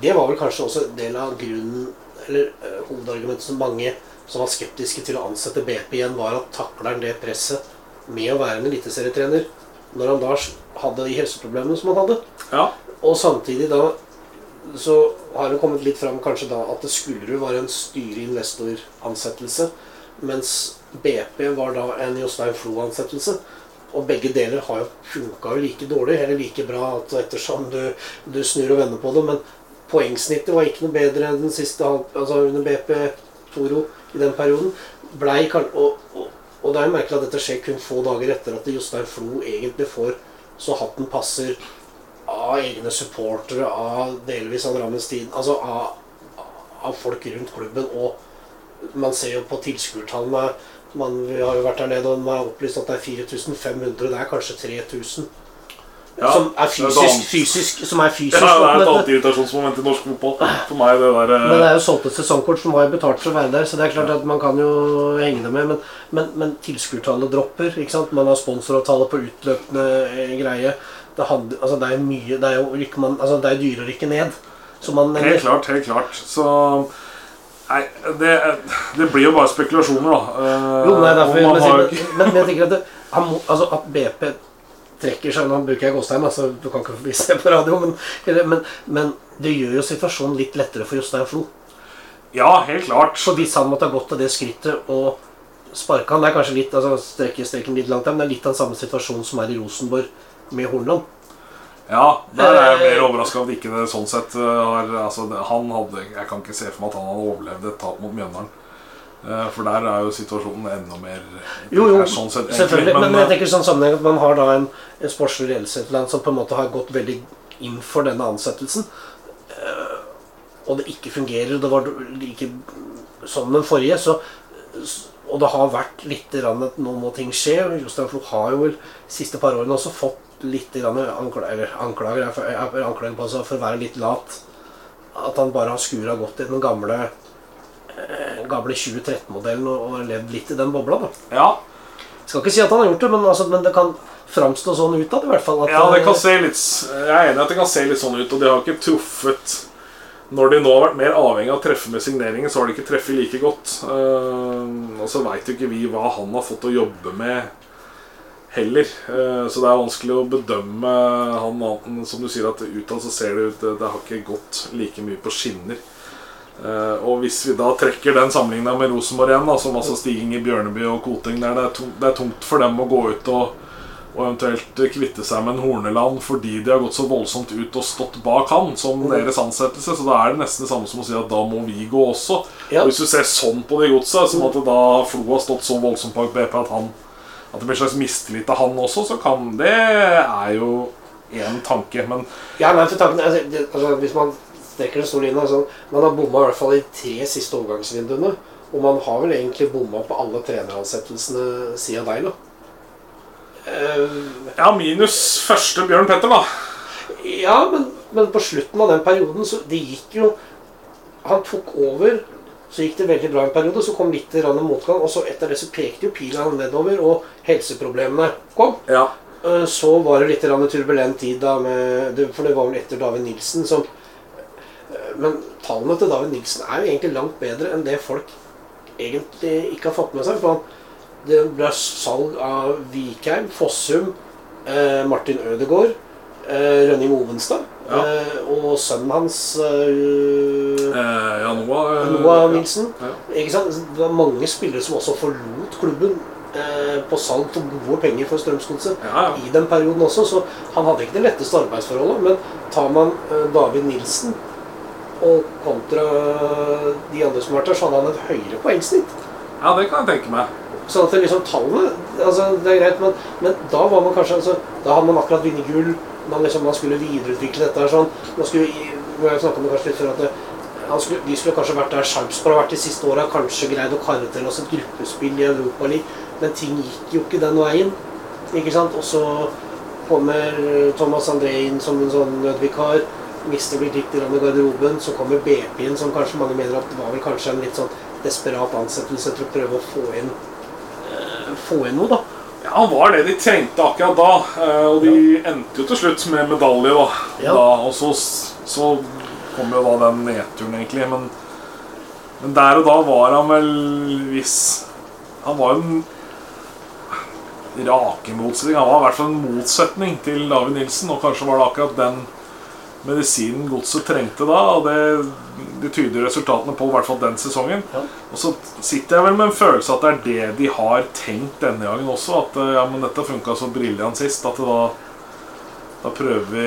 det var vel kanskje også en del av grunnen, eller eh, hovedargumentet som mange som var skeptiske til å ansette BP igjen, var at takler han det presset med å være en eliteserietrener, når han da hadde de helseproblemene som han hadde? Ja, Og samtidig da så har det kommet litt fram kanskje da at det var en styre-investor-ansettelse, mens BP var da en Jostein Flo-ansettelse. Og begge deler har jo funka like dårlig, eller like bra ettersom du, du snur og vender på det. Men poengsnittet var ikke noe bedre enn den siste altså under BP Toro i den perioden. Blei, og, og, og det er jo merkelig at dette skjer kun få dager etter at Jostein Flo egentlig får så hatten passer av egne supportere, av delvis av Drammens Tid, altså av, av folk rundt klubben. Og man ser jo på tilskuertallene man, Vi har jo vært der nede, og man har opplyst at det er 4500. Det er kanskje 3000. Ja, som er fysisk, fysisk, som er fysisk Ja, det er et annet irritasjonsmoment i norsk fotball. For meg, det der Men det eh, er jo solgt et sesongkort som var betalt for å være der, så det er klart at man kan jo henge det med. Men, men, men tilskuertallet dropper. ikke sant? Man har sponsoravtale på utløpende eh, greie. Det, handler, altså det er mye Det er jo rykker man, altså det er dyrere å rykke ned. Så man Helt klart, helt klart. Så Nei, det, det blir jo bare spekulasjoner, da. Eh, Jo, nei, derfor, man men, har men, men, jeg tenker at, det, han må, altså at BP trekker seg Nå bruker jeg Gåstein, altså, du kan ikke forbi se på radio, men, men, men det gjør jo situasjonen litt lettere for Jostein Flo. Ja, helt klart. Så hvis han måtte ha gått til det skrittet og sparka han Det er kanskje litt altså strekke streken litt langt men det er litt av den samme situasjonen som er i Rosenborg med Hornland. Ja, der er jeg mer overraska over at ikke det sånn sett eh, har altså, Han hadde Jeg kan ikke se for meg at han hadde overlevd et tap mot Mjøndalen. Eh, For der er jo situasjonen enda mer Jo, jo, sånn sett, selvfølgelig. Men, men eh, jeg tenker sånn sammenheng at man har da en, en sportslig ledelse i et som på en måte har gått veldig inn for denne ansettelsen, eh, og det ikke fungerer, det var like som den forrige, så og det har vært litt grann at nå må ting skje. Jostein Flo har jo vel siste par årene også fått litt anklager, er er anklager på seg for å være litt lat. At han bare har skura godt i den gamle eh, gamle 2013-modellen og, og levd litt i den bobla. da. Ja, Skal ikke si at han har gjort det, men, altså, men det kan framstå sånn utad i hvert fall. Ja, det kan eh, se litt Jeg er enig i at det kan se litt sånn ut, og de har ikke truffet Når de nå har vært mer avhengig av å treffe med signeringen, så har de ikke treffet like godt. Uh, og så veit jo ikke vi hva han har fått å jobbe med heller. Eh, så det er vanskelig å bedømme han annet enn som du sier at utad så ser det ut Det, det har ikke gått like mye på skinner. Eh, og hvis vi da trekker den sammenligna med Rosenborg igjen, da, som altså Stiging i Bjørneby og Koting der, det er, det er tungt for dem å gå ut og, og eventuelt kvitte seg med en Horneland fordi de har gått så voldsomt ut og stått bak han som deres ansettelse. Så da er det nesten det samme som å si at da må vi gå også. Ja. Og hvis du ser sånn på de godset, som at da Flo har stått så voldsomt bak BP at han At det blir en slags mistillit til han også, så kan det er jo én tanke. Men Ja, men for tanken, altså, det, altså, Hvis man strekker den store linja altså, Man har bomma i hvert fall i tre siste overgangsvinduene. Og man har vel egentlig bomma på alle treneransettelsene siden deg, da. Uh, ja, minus første Bjørn Petter, da. ja, men, men på slutten av den perioden så Det gikk jo Han tok over. Så gikk det veldig bra en periode, så kom litt motgang. Og så etter det så pekte jo pila nedover, og helseproblemene kom. Ja. Uh, Så var det litt turbulent tid da med For det var vel etter David Nilsen som Men tallene til David Nilsen er jo egentlig langt bedre enn det folk egentlig ikke har fått med seg. For det ble salg av Vikheim, Fossum, eh, Martin Ødegaard, eh, Rønning Ovenstad Ja. eh, og sønnen hans eh, Eh, ja, Noah, eh, Noah. Nilsen. Ja. Ikke sant? Det var mange spillere som også forlot klubben på salg for gode penger for Strømsgodset Ja, ja. i den perioden også, så han hadde ikke det letteste arbeidsforholdet. Men tar man David Nilsen og kontra de andre som har vært der, så hadde han et høyere poengsnitt. ja, det kan jeg tenke meg. Sånn at det liksom tallene altså Det er greit, men, men da var man kanskje altså, Da hadde man akkurat vunnet gull. Man, liksom, man skulle videreutvikle dette her sånn. Man skulle, i- vi snakke om det kanskje litt før at det, han skulle, de skulle kanskje vært der Sarpsborg har vært de siste åra. Kanskje greid å karre til oss et gruppespill i Europaligaen. Men ting gikk jo ikke den veien. Ikke sant? Og så kommer Thomas André inn som en sånn nødvikar. Mister blir litt grann i garderoben. Så kommer BP-en, som kanskje mange mener at det var vel kanskje en litt sånn desperat ansettelse til å prøve å få inn eh, få inn noe, da. Ja, Han var det de trengte akkurat da. eh, Og de endte jo til slutt med medalje, da. Ja. da og så, så kom jo da den nedturen, egentlig. Men, men der og da var han vel hvis Han var jo en rake motsetning. Han var i hvert fall en motsetning til David Nilsen, og kanskje var det akkurat den medisinen godset trengte da. Og det, det tyder resultatene på, i hvert fall den sesongen. Ja. Og så sitter jeg vel med en følelse at det er det de har tenkt denne gangen også. At eh, ja, men dette funka så briljant sist at det da da prøver vi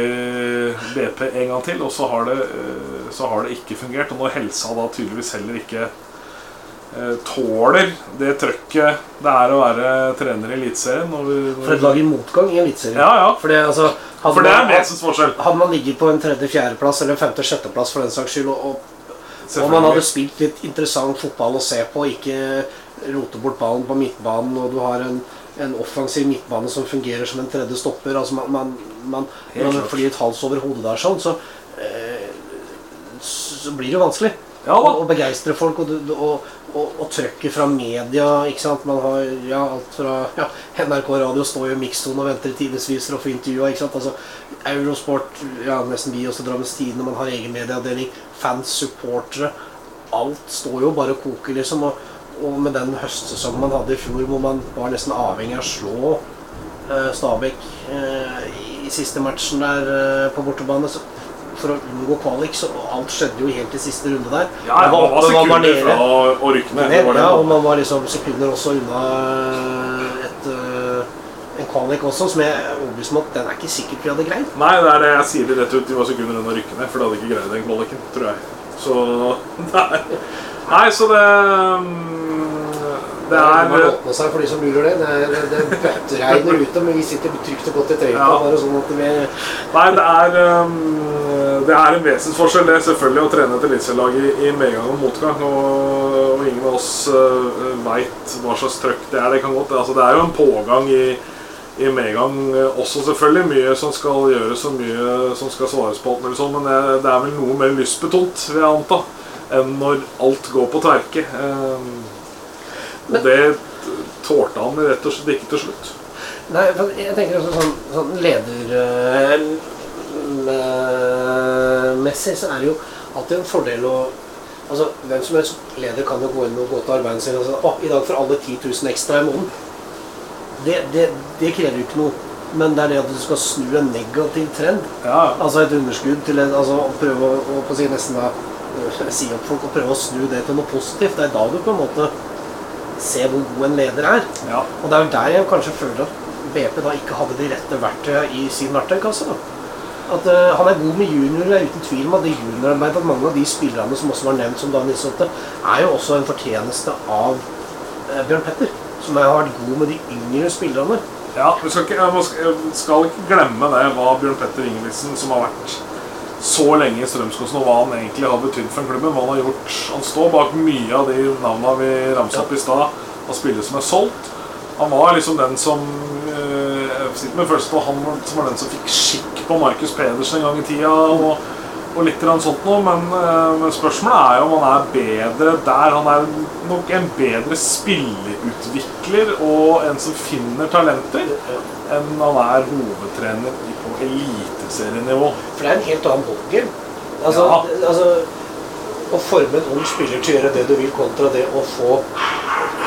BP en gang til, og så har det, eh, så har det ikke fungert. Og når helsa da tydeligvis heller ikke tåler det trøkket det er å være trener i Eliteserien For et lag i motgang i Eliteserien. Ja, ja. For det, altså, For det er vesens forskjell. Hadde man ligget på en tredje-fjerdeplass eller en femte-sjetteplass for den saks skyld, og, og, man hadde spilt litt interessant fotball å se på, ikke rote bort ballen på midtbanen, og du har en, en offensiv midtbane som fungerer som en tredje stopper. Altså man, man, man, man flyr et hals over hodet der, sånn, så, eh, så blir det vanskelig. Ja og, og begeistre folk og, og, og, og trøkket fra media. ikke sant? Man har ja, alt fra ja, NRK Radio står jo i mikssonen og venter i timevis for å få intervjua. ikke sant? Altså, Eurosport, ja, nesten vi også Drammens Tidende, man har egen medieavdeling. Fans, supportere. Alt står jo bare og koker, liksom. Og, og med den høstsesongen man hadde i fjor, hvor man var nesten avhengig av å slå eh, Stabæk eh, i siste matchen der eh, på bortebane så, for å unngå kvalik, så alt skjedde jo helt i siste runde der. Ja, Man det var man var nede. fra å- rykke ned. Det var det. Ja, og man var liksom sekunder også unna et, øh, en kvalik også, som jeg er overbevist om at den er ikke sikkert vi hadde greid. Nei, det er det jeg sier det rett ut. De var sekunder unna å rykke ned, for de hadde ikke greid den kvaliken, tror jeg. Så Nei, nei så det mm, Det er åpne seg for de som lurer det. Det, det, det bøtteregner ute, men vi sitter trygt og godt i trøya. Ja. Bare sånn at vi Nei, det er um, Det er en vesensforskjell, det er selvfølgelig å trene et eliteserielag i, i medgang og motgang. Og, og ingen av oss uh, veit hva slags trøkk det er. Det kan godt altså, Det er jo en pågang i, i medgang eh, også, selvfølgelig. Mye som skal gjøres og mye som skal svares på. alt mulig sånn, Men det, det er vel noe mer lystbetont, vil jeg anta, enn når alt går på tverke. Um, og Men- det tålte han rett og slett ikke til slutt. Nei, for jeg tenker også sånn, sånn leder øh, så er det jo alltid en fordel å Altså, Hvem som helst leder kan jo gå inn og gå til arbeidet sin og si å, i dag får alle 10 000 ekstra i måneden. Det, det, det krever jo ikke noe. Men det er det at du skal snu en negativ trend. Ja, Altså et underskudd til en, altså prøve å, å på å si nesten da øh, si opp folk og prøve å snu det til noe positivt. Det er da du på en måte ser hvor god en leder er. ja. Og det er jo der jeg kanskje føler at BP da ikke hadde de rette verktøyene i sin verktøykasse. At uh, Han er god med juniorer, er uten tvil om at det juniorarbeidet at mange av de spillerne som også var nevnt som Dan Nissotte, er jo også en fortjeneste av uh, Bjørn Petter. Som har vært god med de yngre spillerne. Ja, vi skal ikke, skal ikke glemme det hva Bjørn Petter Ingebrigtsen, som har vært så lenge i Strømskosen, og hva han egentlig har betydd for klubben. Hva han har gjort. Han står bak mye av de navnene vi ramsa opp i stad, av spillere som er solgt. Han var liksom den som øh, Jeg sitter med følelsen av han som var den som fikk skikk på Markus Pedersen en gang i tida. og og litt sånt noe, men, øh, men spørsmålet er jo om han er bedre der. Han er nok en bedre spillerutvikler og en som finner talenter, enn han er hovedtrener på på eliteserienivå. For det er en helt annen ballgame. Altså, Ja. altså, å forme en ung spiller til å gjøre det du vil, kontra det å få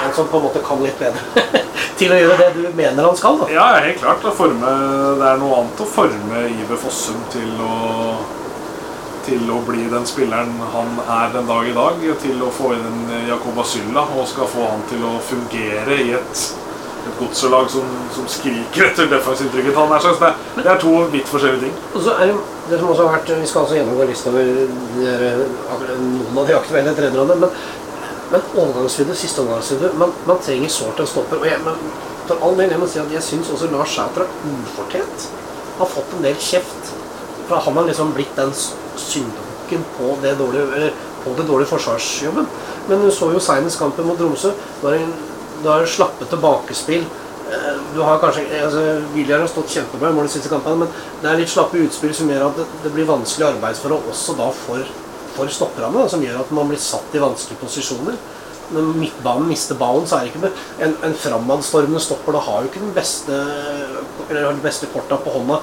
en som på en måte kan litt bedre, til å gjøre det du mener han skal. da. Ja, helt klart. Forme, det er noe annet å forme Iver Fossum til å til å bli den spilleren han er den dag i dag, til å få inn en Jakob Asylla og skal få han til å fungere i et, et godselag som, som skriker etter defensiv trygghet. Han er slags, det, det er to vidt forskjellige ting. Og så er det det som også har vært, Vi skal altså gjennomgå lista over der, noen av de aktuelle trenerne. Men, men overgangsvindu, siste overgangsvindu man, man trenger sårt en stopper. Og jeg, men, for all del, jeg må si at jeg syns også Lars Sæter er ufortjent. Har fått en del kjeft. For han har liksom blitt den syndebukken på, det dårlige- på det dårlige forsvarsjobben. Men du så jo seinest kampen mot Tromsø. Det- har slappe tilbakespill. Eh, Du har kanskje, altså William har stått kjempebra i mål de siste kampene, men det er litt slappe utspill som gjør at det, det blir vanskelig arbeidsforhold også da for, for stopperne. Som gjør at man blir satt i vanskelige posisjoner. Når midtbanen mister ballen, så er det ikke. En, en framadstormende stopper da har jo ikke den beste, eller de beste korta på hånda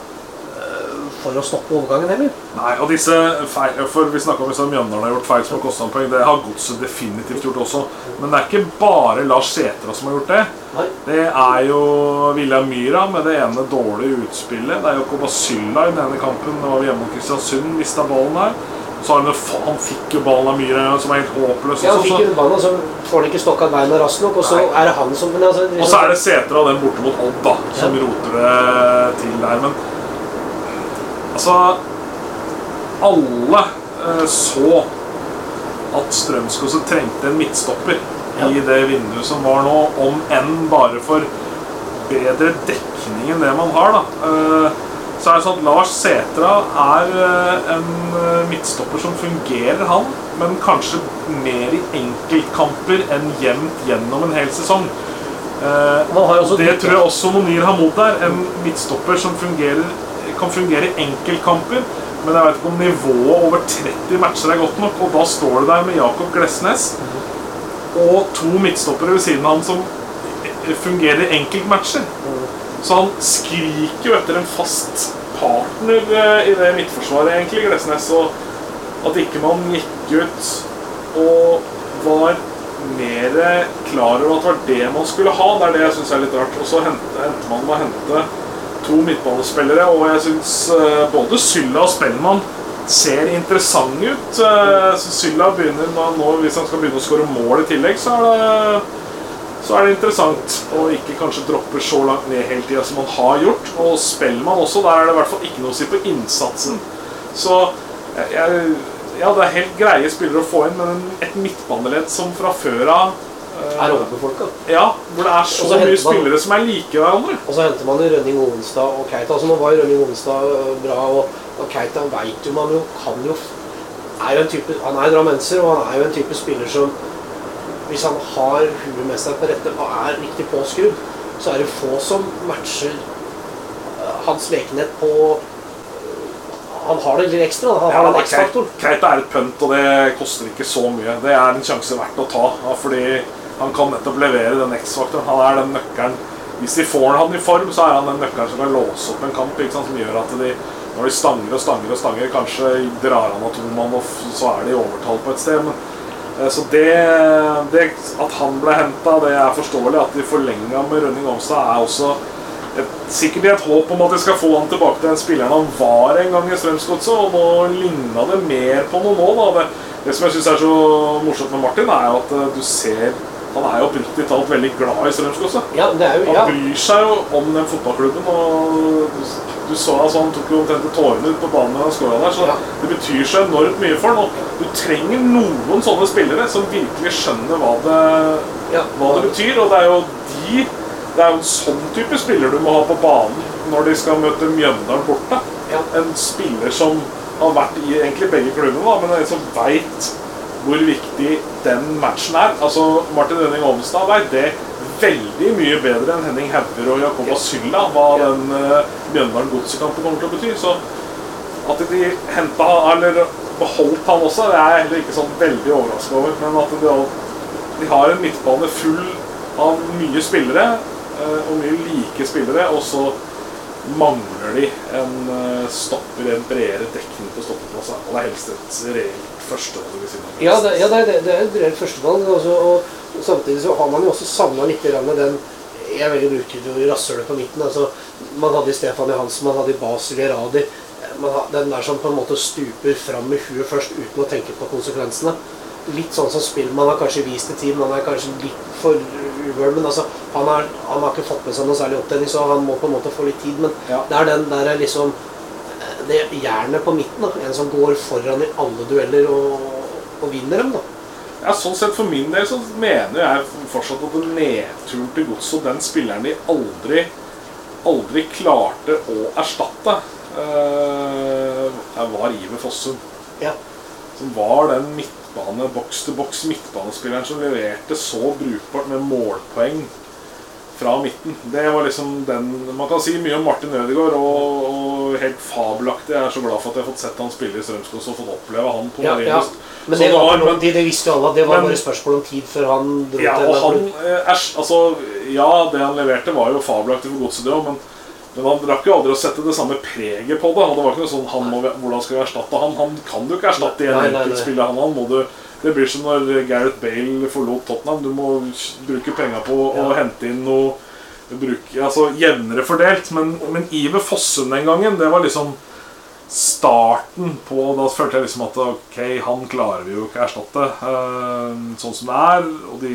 for å stoppe overgangen heller. Nei, og disse feil, for Vi snakka om hvis Mjøndalen har gjort feil som har kosta ham poeng. Det har Godset definitivt gjort også. Men det er ikke bare Lars Sætra som har gjort det. Nei. Det er jo William Myra med det ene dårlige utspillet. Det er jo Kobasylla i den ene kampen. Det var vi hjemme mot Kristiansund, mista ballen her. Så han, han fikk jo ballen av Myhre, som er helt håpløs. Ja, han fikk jo ballen, så får han ikke stokka beina raskt nok, og så Nei. er det han som altså, liksom. Og så er det Sætra den borte mot Odd, da, som Ja. roter det til der. Men altså Alle eh, så at Strømskose trengte en midtstopper Ja. i det vinduet som var nå, om enn bare for bedre dekning enn det man har. da. Eh, så er det sånn at Lars Sætra er eh, en eh, midtstopper som fungerer, han. Men kanskje mer i enkeltkamper enn jevnt gjennom en hel sesong. Eh, har det tror jeg også Monir mot der, En midtstopper som fungerer, kan fungere i enkeltkamper. Men jeg vet ikke om nivået over 30 matcher er godt nok. Og da står det der med Jakob Glesnes og to midtstoppere ved siden av han som fungerer i enkeltmatcher. Så han skriker jo etter en fast partner eh, i det midtforsvaret, egentlig, Glesnes. Og at ikke man gikk ut og var mer klar over at det var det man skulle ha. Det er det jeg syns er litt rart. Og så endte man med å hente to midtbanespillere, og jeg syns både Sylla og Spellmann ser interessante ut. Eh, Så Sylla begynner nå, hvis han skal begynne å skåre mål i tillegg, så er det så er det interessant å ikke kanskje droppe så langt ned hele tida som man har gjort. Og Spellmann også, der er det i hvert fall ikke noe å si på innsatsen. Så jeg, jeg- ja, det er helt greie spillere å få inn, men et midtbaneledd som fra før av eh, Er overbefolka. Ja, hvor det er så mye man- spillere som er like hverandre. Og så henter man Rønning Ovenstad og Keita. Altså Nå var Rønning Ovenstad øh, bra, og, og Keita veit jo man jo kan jo er jo en type, Han er drammenser, og han er jo en type spiller som Hvis han har huet med seg på rette og er riktig påskrudd, så er det få som matcher øh, hans lekenhet på øh, Han har det litt ekstra. Han har Ja, den. Keita er et pønt, og det koster ikke så mye. Det er en sjanse verdt å ta, fordi han kan nettopp levere den X-faktoren. Han er den nøkkelen Hvis de får han i form, så er han den nøkkelen som kan låse opp en kamp. Som gjør at de, når de stanger og stanger og stanger, kanskje drar han av to mann, og så er de i overtall på et sted. Men, eh, så det, det At han ble henta, det er forståelig. At de forlenga med Rønning Omstad, er også et, sikkert et håp om at de skal få han tilbake til den spilleren han var en gang i Strømsgodset. Og nå ligna det mer på noe nå. Det, det som jeg syns er så morsomt med Martin, er at eh, du ser Han er jo oppriktig talt veldig glad i Strømsgodset. Ja, det jo Han bryr seg jo om den fotballklubben. og Du, du så altså, Han tok jo omtrent tårene ut på banen da han skåra der. Så Ja. det betyr så enormt mye for ham. Du trenger noen sånne spillere som virkelig skjønner hva det, ja. hva det betyr. Og det er jo de Det er jo en sånn type spiller du må ha på banen når de skal møte Mjøndalen borte. Ja. En spiller som har vært i egentlig begge klubbene, men en som veit hvor viktig den matchen er. Altså, Martin Henning Ovenstad veit det veldig mye bedre enn Henning Hauger og Jakob Ja. Asylla hva den uh, Mjøndalen Godsekampen kommer til å bety. Så at de henta eller beholdt han også, det er jeg heller ikke sånn veldig overraska over. Men at de, de har en midtbane full av mye spillere, uh, og mye like spillere, og så mangler de en uh, stopper, en bredere dekning på stoppeplass. Aller er helst et reelt førstevalg ved siden av. Ja, det, ja, det, er- det er et reelt førstevalg. Og samtidig så har man jo også savna litt med den Jeg er veldig bruker jo rasshølet på midten. altså, Man hadde i Stefan Johansen, man hadde i Basel Geradi. Den der som på en måte stuper fram med huet først uten å tenke på konsekvensene. Litt sånn som spill man har kanskje vist i team. Man er kanskje litt for uvøl, men altså, han, er, han har ikke fått med seg noe særlig opptenning, så han må på en måte få litt tid. Men Ja. det er den der liksom det jernet på midten. da, En som går foran i alle dueller og, og vinner dem. da. Ja, sånn sett For min del så mener jeg fortsatt at nedturen til Godset den spilleren de aldri aldri klarte å erstatte, uh, var Iver Fossum. Ja. Som var den midtbane, boks-til-boks midtbanespilleren som leverte så brukbart med målpoeng fra midten. Det var liksom den Man kan si mye om Martin Ødegaard, og, og helt fabelaktig. Jeg er så glad for at jeg har fått sett han spille i Strømskog og fått oppleve han på Ja, ja. Men det, var, noen de, det visste jo alle at det var Men- bare spørsmål om tid før han dro Ja, til og han klubb. eh, altså, Ja, det han leverte, var jo fabelaktig for godset, det òg, men, men han rakk jo aldri å sette det samme preget på det. Og det var ikke noe sånn han må, Hvordan skal vi erstatte han? Han kan du ikke erstatte i en enkeltspiller. Han, han må du Det blir som når Gareth Bale forlot Tottenham. Du må bruke penga på å Ja. hente inn noe bruke, altså Jevnere fordelt. Men, men Iver Fossum den gangen, det var liksom starten på Da følte jeg liksom at ok, han klarer vi jo ikke erstatte eh, sånn som det er. Og de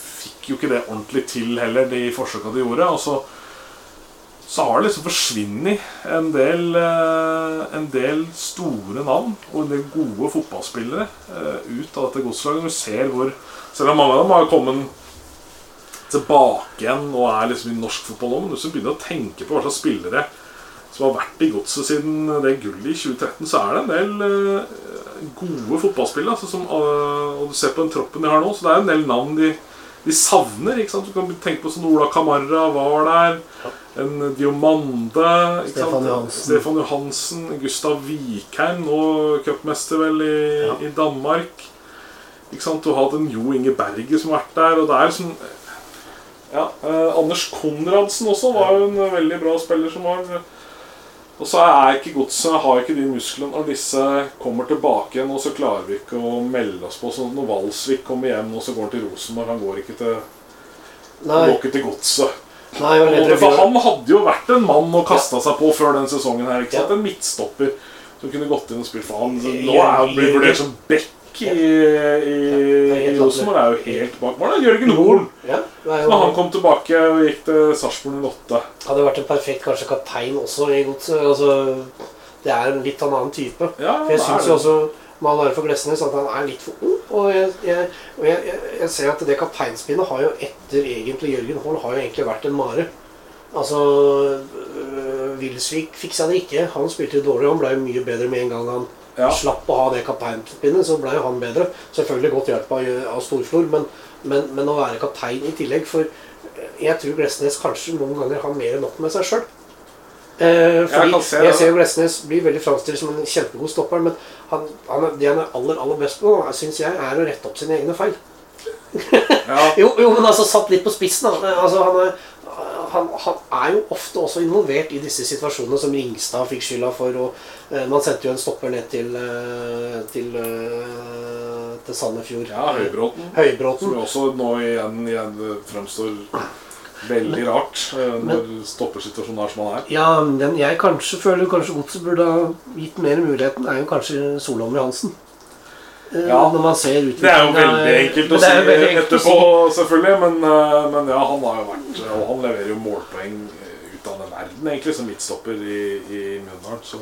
fikk jo ikke det ordentlig til heller, de forsøka de gjorde. Og så, så har det liksom forsvunnet en eh, En del store navn og en del gode fotballspillere eh, ut av dette godslaget. Du ser hvor Selv om mange av dem har kommet tilbake igjen og er liksom i norsk fotball nå, men du begynner å tenke på hva slags spillere som har vært i godset siden det gullet i 2013, så er det en del eh, gode fotballspillere. Altså, som, og du ser på den troppen de har nå, så det er en del navn de, de savner. ikke sant? Du kan tenke på sånn Ola Camarra var der. En Diomande. ikke Stefan sant? Johansen. Stefan Johansen. Gustav Vikheim, nå cupmester vel i, Ja. i Danmark. Ikke sant? Du har hatt en Jo Inge Berge som har vært der. Og det er sånn ja, eh, Anders Konradsen også var jo en veldig bra spiller som var Og så er ikke godset har ikke de musklene når disse kommer tilbake igjen, og så klarer vi ikke å melde oss på. Sånn når Valsvik kommer hjem, og så går han til Rosenborg Han går ikke til, Nei, går ikke til godset. nei og Og For han hadde jo vært en mann å ja. seg på før den sesongen her. ikke sant? Ja. En midtstopper som kunne gått inn og spilt for han. Nå er han blitt vurdert som back i, i, i helt Rosenborg. Er jo helt bak mål. Jørgen Horn. Ja, Når han kom tilbake og gikk til Sarpsborg 08. hadde vært en perfekt kanskje kaptein også i godset. Altså, det er en litt annen type. Ja, For jeg det syns det. jo også med all ære for Glesnes at han er litt for ung. Og jeg, jeg, og jeg, jeg, ser at det kapteinspinnet har jo etter egentlig Jørgen Horn har jo egentlig vært en mare. Altså Vilsvik Wilsvik fiksa det ikke. Han spilte jo dårlig. Han ble jo mye bedre med en gang han Ja. slapp å ha det kapteinpinnet, Så ble jo han bedre. Selvfølgelig godt hjelp av, av Storflor, men, men, men å være kaptein i tillegg For jeg tror Glesnes kanskje noen ganger har mer enn nok med seg sjøl. Eh, fordi jeg, se jeg ser Glesnes blir veldig framstilt som en kjempegod stopper, men han, han det han er aller aller best på, syns jeg, er å rette opp sine egne feil. Ja. Jo, jo, men altså satt litt på spissen. Da. Altså, han, er, han, han er jo ofte også involvert i disse situasjonene som Ringstad fikk skylda for. Og, eh, man sendte jo en stopper ned til, eh, til, eh, til Sandefjord. ja, Høybråten. Høybråten. Som også nå igjen, igjen fremstår veldig rart eh, når stoppersituasjonen er som han er. Ja, den jeg kanskje føler kanskje Godset burde ha gitt mer muligheten, er jo kanskje Solholm Johansen. Eh, Ja. Når man ser Det er jo veldig eh, enkelt å si er etterpå, selvfølgelig. Men, eh, men ja, han har jo vært Og han leverer jo målpoeng eh, ut av den verden, egentlig, som midtstopper i, i Mjøndalen. Så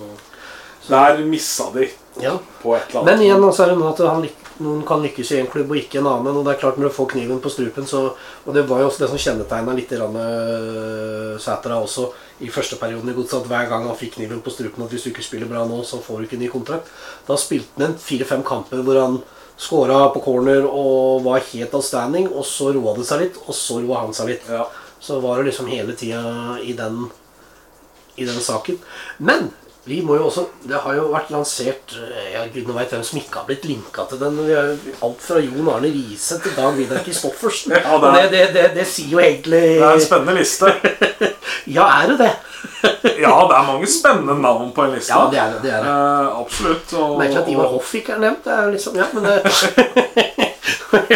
der missa de. Ja. på et eller annet. Men igjen altså, er det noe at han, noen kan lykkes i en klubb og ikke en annen. Og det er klart Når du får kniven på strupen, så Og det var jo også det som kjennetegna litt øh, Sætra også i første perioden i Godset. At hver gang han fikk kniven på strupen at hvis du ikke spiller bra nå, så får du ikke ny kontrakt. Da spilte han fire-fem kamper hvor han skåra på corner og var helt outstanding. Og så roa det seg litt, og så roa han seg litt. Ja. Så var det liksom hele tida i den i den saken. Men vi må jo også Det har jo vært lansert eh, Jeg gudene veit hvem som ikke har blitt linka til den. Vi har alt fra Jon Arne Riise til Dag Vidar Kristoffersen. Ja, det det, det, det, det sier jo egentlig Det er en spennende liste. Ja, er det det? Ja, det er mange spennende navn på en liste. Ja, det er det. det, er det. Eh, absolutt. Og, Merkelig at Ivar Hoff ikke er nevnt. Det er liksom, ja, men det,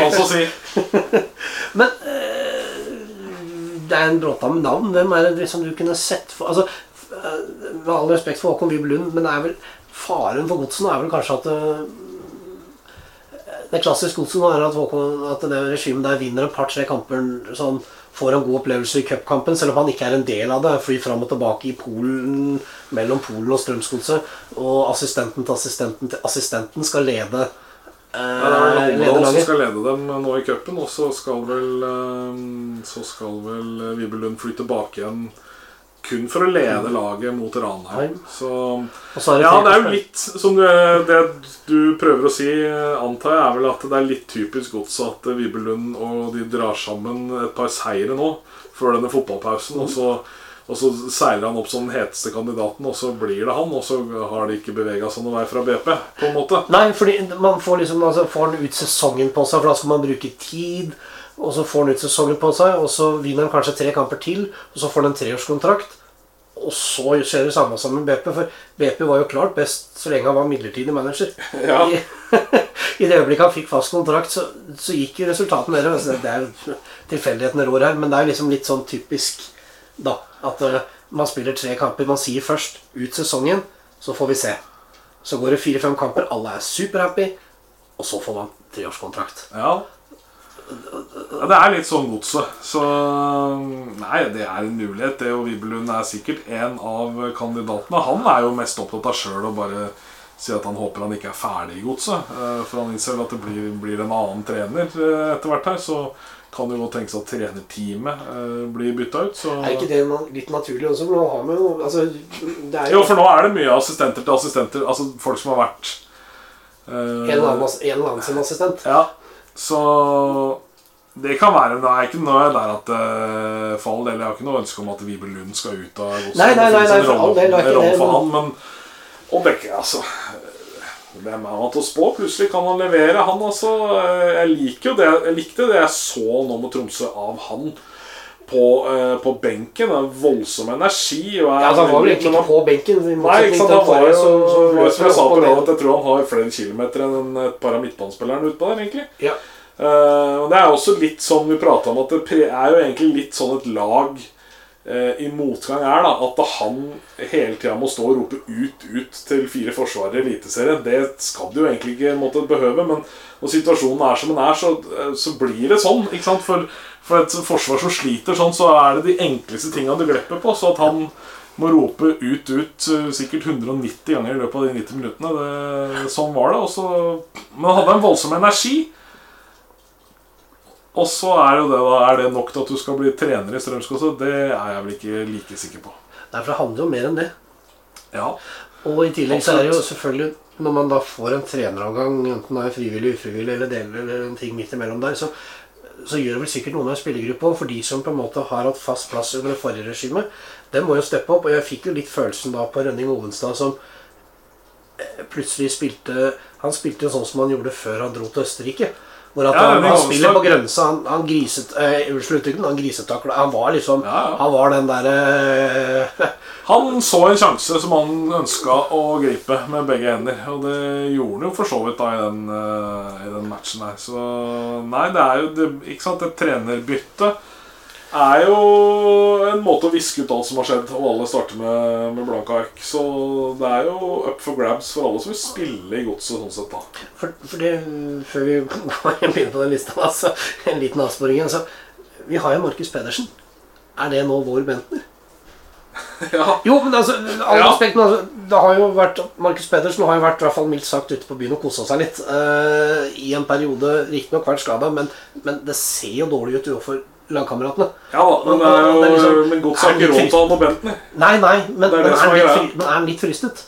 Altså si Men eh, det er en bråta med navn. Hvem er det liksom du kunne sett for altså, Med all respekt for Håkon Bibel Lund, men det er vel faren for godset er vel kanskje at eh, det klassiske godset er at, Håkon, at det regimet der vinner et par-tre kamper sånn, får en god opplevelse i cupkampen, selv om han ikke er en del av det. Flyr fram og tilbake i Polen, mellom Polen og Strømsgodset. Og assistenten til assistenten til assistenten skal lede eh, Ja, det er vel som skal lede dem nå i cupen, og så skal vel eh, Så skal vel Vibelund fly tilbake igjen kun for å lede laget mot Ranheim. Så så det Ja, det er jo litt som du, det du prøver å si, antar jeg, er vel at det er litt typisk gods at Vibelund og de drar sammen et par seire nå før denne fotballpausen. Og så, og så seiler han opp som den heteste kandidaten, og så blir det han. Og så har de ikke bevega seg noe vei fra BP, på en måte. Nei, fordi man får liksom altså, får han ut sesongen på seg, for da skal man bruke tid. Og så får han ut sesongen på seg, og så vinner han kanskje tre kamper til. Og så får han en treårskontrakt. Og så skjer det samme som med BP, for BP var jo klart best så lenge han var midlertidig manager. Ja. I, I det øyeblikket han fikk fast kontrakt, så, så gikk resultatene nedover. Det er jo tilfeldighetene rår her, men det er liksom litt sånn typisk da, at uh, man spiller tre kamper. Man sier først ut sesongen, så får vi se. Så går det fire-fem kamper, alle er superhappy, og så får man treårskontrakt. Ja. Ja det er litt sånn godset. Så Nei, det er en mulighet. Det og Vibelund er sikkert en av kandidatene. Han er jo mest opptatt av sjøl å bare si at han håper han ikke er ferdig i godset. Eh, for han innser at det blir, blir en annen trener eh, etter hvert her. Så kan det jo godt tenkes at trenerteamet eh, blir bytta ut. Så Er ikke det litt naturlig også? For nå har vi jo altså, Det er Jo, jo for nå er det mye assistenter til assistenter. Altså folk som har vært eh, en eller annen, en eller annen sin assistent. Ja, så det kan være Nå er ikke jeg der at uh, for all del, Jeg har ikke noe ønske om at Vibel Lund skal ut av Godset. Nei, nei, nei, nei, for all del, det ikke det, for han, men Og Bekke, altså Hvem er han til å spå? Plutselig kan han levere, han altså. Eh, Jeg liker jo det Jeg likte det jeg så nå med Tromsø av han på, eh, på benken. Er voldsom energi. Og er Ja, altså, han var vel egentlig ikke på benken. Nei, ikke sant, han var jo så- så løp Som jeg sa på at jeg tror han har flere kilometer enn et par av midtbanespillerne utpå der, egentlig. Ja. Uh, det er også litt sånn vi prata om, at det er jo egentlig litt sånn et lag uh, i motgang er, da. At han hele tida må stå og rope ut, ut til fire forsvarere i Eliteserien. Det skal du jo egentlig ikke måtte behøve, men når situasjonen er som den er, så, eh, så blir det sånn. ikke sant? For, for et forsvar som sliter sånn, så er det de enkleste tinga du glepper på. Så at han må rope ut, ut eh, sikkert 190 ganger i løpet av de 90 minuttene. Det, sånn var det. Også, men han hadde en voldsom energi. Og så er jo det da Er det nok til at du skal bli trener i Strømskog? Det er jeg vel ikke like sikker på. Nei, for det handler jo mer enn det. Ja, Og i tillegg så er det jo selvfølgelig Når man da får en treneravgang, enten det er frivillig, ufrivillig eller deler eller en ting midt imellom der, så, så gjør det vel sikkert noen av spillergruppa. For de som på en måte har hatt fast plass under det forrige regimet, den må jo steppe opp. Og jeg fikk jo litt følelsen da på Rønning Ovenstad som eh, plutselig spilte Han spilte jo sånn som han gjorde før han dro til Østerrike. Hvor at Ja, han, han spiller på grensa. Han, han griset eh, Unnskyld uttrykket, han grisetakla. Han var liksom Ja, ja. Han var den derre eh, Han så en sjanse som han ønska å gripe med begge hender. Og det gjorde han jo for så vidt da i den, uh, i den matchen her. Så nei, det er jo det, Ikke sant, et trenerbytte er jo en måte å viske ut alt som har skjedd, og alle starter med, med blanke ark. Så det er jo up for grabs for alle som vil spille i godset sånn sett, da. For, for det, før vi begynner på den lista, altså, en liten avsporing igjen. Så, vi har jo Markus Pedersen. Er det nå vår Bentner? Ja. Jo, men altså, all Ja. respekt, men altså, det har jo vært Markus Pedersen har jo vært i hvert fall mildt sagt ute på byen og kosa seg litt. Uh, I en periode riktignok vært skada, men, men det ser jo dårlig ut overfor lagkameratene. Ja da, men det er jo Det er liksom- Men godt sagt råd til å ha Bentley. Nei, nei, men, Det er det er er litt, fri, men er han litt fristet?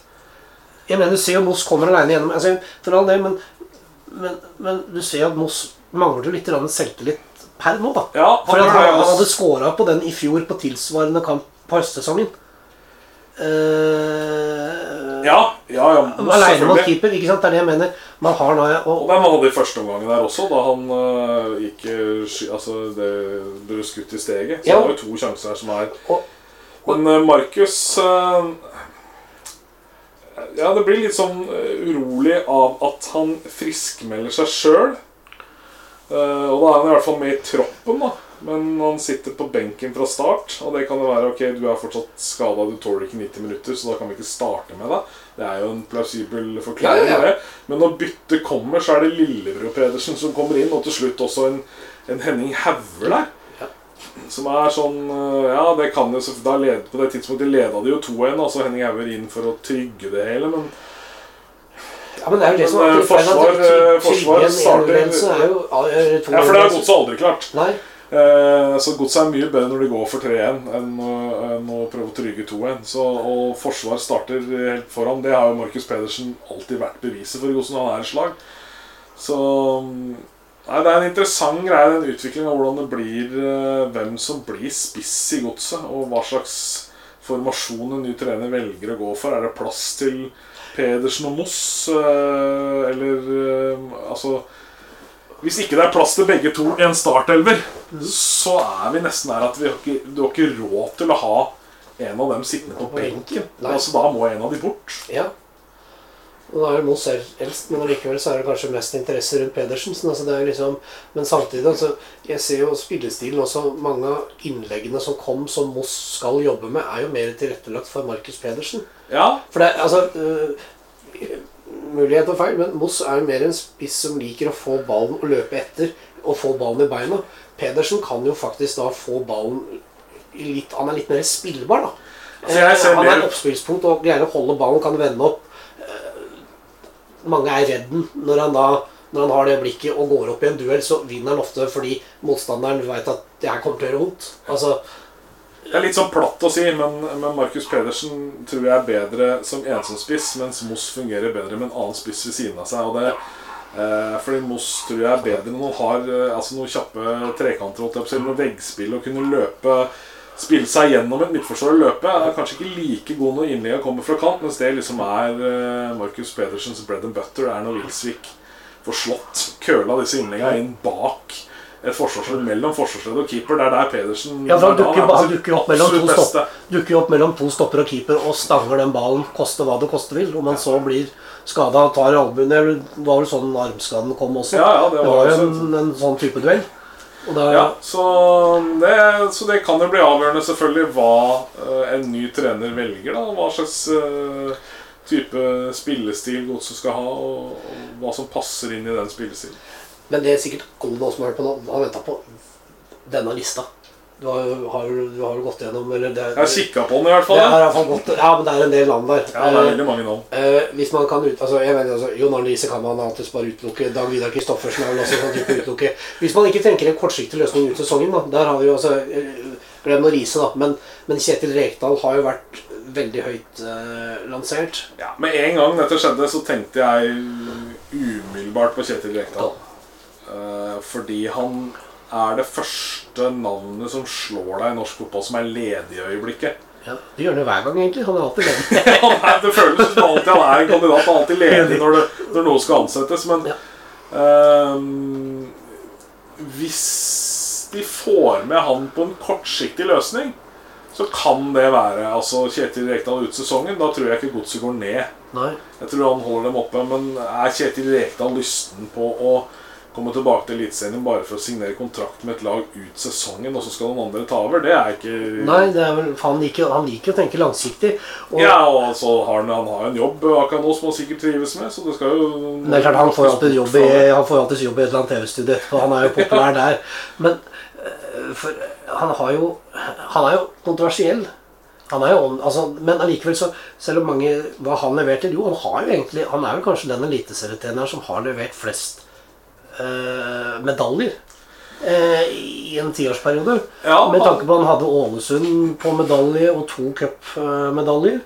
Jeg mener, Du ser jo Moss kommer alene gjennom altså, For all del, men, men, men du ser at Moss mangler litt selvtillit per nå, da. Ja, For han han, han hadde scora på den i fjor på tilsvarende kamp på høstsesongen. Uh, Ja, ja, ja Aleine mot keeper, ikke sant? Det er det jeg mener. Man har nå Og og, den hadde i første omgangen der også, da han uh, gikk øh, Altså, det ble skutt i steget. Så Ja. det var jo to sjanser her som er Og- Men uh, Markus uh, Ja, det blir litt sånn øh, urolig av at han friskmelder seg sjøl. og da er han i hvert fall med i troppen, da. Men han sitter på benken fra start, og det kan jo være ok, du er fortsatt skada, du tåler ikke 90 minutter, så da kan vi ikke starte med deg. Det er jo en plausibel forklaring. Ja, ja. Men når byttet kommer, så er det Lillebror Pedersen som kommer inn, og til slutt også en, en Henning Hauger der. Ja. Som er sånn øh, Ja, det kan jo så- da led, På det tidspunktet leda de jo 2-1, altså Henning Hauger inn for å trygge det hele, men Ja, men det er jo det som er eh, forsvar, eh, forsvar starter- er eh, Ja, for det har Godset aldri klart. Nei. Eh, så Godset er mye bedre når de går for 3-1 enn å, enn å prøve å trygge 2-1. Og forsvar starter helt foran. Det har jo Markus Pedersen alltid vært beviset for hvordan han er i slag. Så mm, Nei, Det er en interessant greie, den utviklingen av hvordan det blir eh, hvem som blir spiss i Godset, og hva slags formasjon en ny trener velger å gå for. Er det plass til Pedersen og Moss, eh, eller eh, altså hvis ikke det er plass til begge to i en startelver, så er vi nesten der at vi har ikke, du har ikke råd til å ha en av dem sittende på benken. Altså, da må en av de bort. Ja. Og da er det Moss eldst, men likevel så er det kanskje mest interesse rundt Pedersen. så Altså det er liksom, men samtidig altså, Jeg ser jo spillestilen også. Mange av innleggene som kom som Moss skal jobbe med, er jo mer tilrettelagt for Markus Pedersen. Ja, For det altså øh, Mulighet og feil, men Moss er jo mer en spiss som liker å få ballen og løpe etter. Og få ballen i beina. Pedersen kan jo faktisk da få ballen litt Han er litt mer spillbar, da. Altså, Eh, han er oppspillspunkt og greier å holde ballen, kan vende opp. Eh, mange er redd den når han da når han har det blikket og går opp i en duell, så vinner han ofte fordi motstanderen vet at det her kommer til å gjøre vondt. Altså, Det er litt sånn platt å si, men, men Markus Pedersen tror jeg er bedre som ensom-spiss, mens Moss fungerer bedre med en annen spiss ved siden av seg. Og det, eh, fordi Moss tror jeg er bedre når han har eh, altså noen kjappe trekanter, noe veggspill, og kunne løpe Spille seg gjennom et midtforsvar og løpe. Er kanskje ikke like god når innlegget kommer fra kant, mens det liksom er eh, Markus Pedersens bread and butter, er når Wilsvik får slått køla disse innleggene inn bak et forsvarsledd mellom forsvarsledd og keeper. Det er der Pedersen ja, for han er dukker, er han dukker opp mellom to stopp, dukker opp mellom to stopper og keeper og stanger den ballen, koste hva det koste vil. Om han så blir skada, tar albuen Det var vel sånn armskaden kom også. Ja, ja, det det var var jo en, en sånn type duell. Og da, Ja, så det, så det kan jo bli avgjørende selvfølgelig hva eh, en ny trener velger. da Hva slags uh, type spillestil Godset skal ha, og, og hva som passer inn i den spillestilen. Men det er sikkert alle nå som har hørt på nå, har venta på denne lista. Du har jo har, du har jo gått gjennom eller det, Jeg har kikka på den i hvert det fall. er i Ja, hvert fall gått, ja, men det er en del navn der. ja det er veldig mange navn. Eh, hvis man kan ut, altså, jeg mener, altså, Jon Arne Riise kan man alltids bare utelukke. Dag Vidar Kristoffersen er vel også en sånn type utelukke. Hvis man ikke tenker en kortsiktig løsning ut sesongen, da, der har vi jo altså eh, Glem nå Riise, da, men, men Kjetil Rekdal har jo vært veldig høyt eh, lansert. Ja, Med en gang dette skjedde, så tenkte jeg umiddelbart på Kjetil Rekdal. Eh, fordi han er det første navnet som slår deg i norsk fotball som er ledig i øyeblikket. Ja, det gjør han hver gang, egentlig. Han er alltid ledig. ja, det føles som alltid han er en kandidat. Han er alltid ledig når, det, når noe skal ansettes. Men Ja. uh, hvis de får med han på en kortsiktig løsning, så kan det være altså Kjetil Rekdal ut sesongen. Da tror jeg ikke godset går ned. Nei. Jeg tror han holder dem oppe. Men er Kjetil Rekdal lysten på å komme tilbake til Eliteserien bare for å signere kontrakt med et lag ut sesongen, og så skal noen andre ta over? Det er ikke Nei, det er vel, han liker, han liker å tenke langsiktig. Og Ja, og så har han, han har en jobb akkurat nå som han sikkert trives med, så det skal jo det er klart Han får alltid jobb i, han får alltid jobb i et eller annet TV-studie, for han er jo populær der. Men eh, for, han har jo Han er jo kontroversiell. Han er jo, altså, men allikevel, så selv om mange Hva han leverte? Jo, han har jo egentlig Han er vel kanskje den eliteserietreneren som har levert flest medaljer. eh, I en tiårsperiode. Ja, Med tanke på han hadde Ålesund på medalje og to cupmedaljer.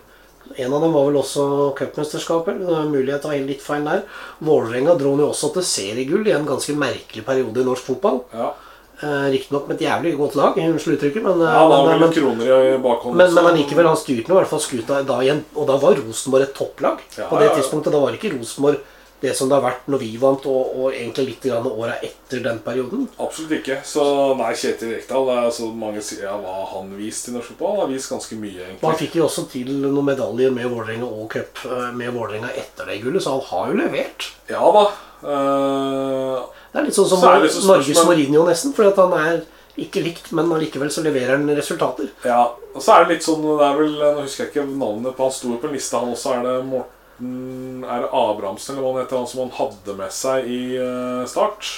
En av dem var vel også cupmesterskap. mulighet Det er mulig jeg tar litt feil der. Vålerenga dro han jo også til seriegull i en ganske merkelig periode i norsk fotball. Ja. Eh, Riktignok med et jævlig godt lag, unnskyld uttrykket, men, eh, ja, han men, men, kroner i bakhånd. men, men allikevel, han styrte nå i hvert fall skuta da igjen. Og da var Rosenborg et topplag Ja, på det tidspunktet. Da var ikke Rosenborg det som det har vært når vi vant, og, og egentlig litt åra etter den perioden. Absolutt ikke. Så nei, Kjetil Rekdal altså, Mange sier ja, hva han vist i norsk fotball? Han har vist ganske mye, Og han fikk jo også til noen medaljer med Vålerenga og cup eh, med Vålerenga etter det gullet, så han har jo levert. Ja da. Uh, Det er litt sånn som Så Norges spørsmål- Mourinho, nesten. Fordi at han er ikke likt, men allikevel så leverer han resultater. ja. Og så er det litt sånn det er vel, Nå husker jeg ikke navnet på han sto jo på en liste, han også. Er det Morten Er det Abrahamsen, eller hva han heter? Han som han hadde med seg i eh, Start?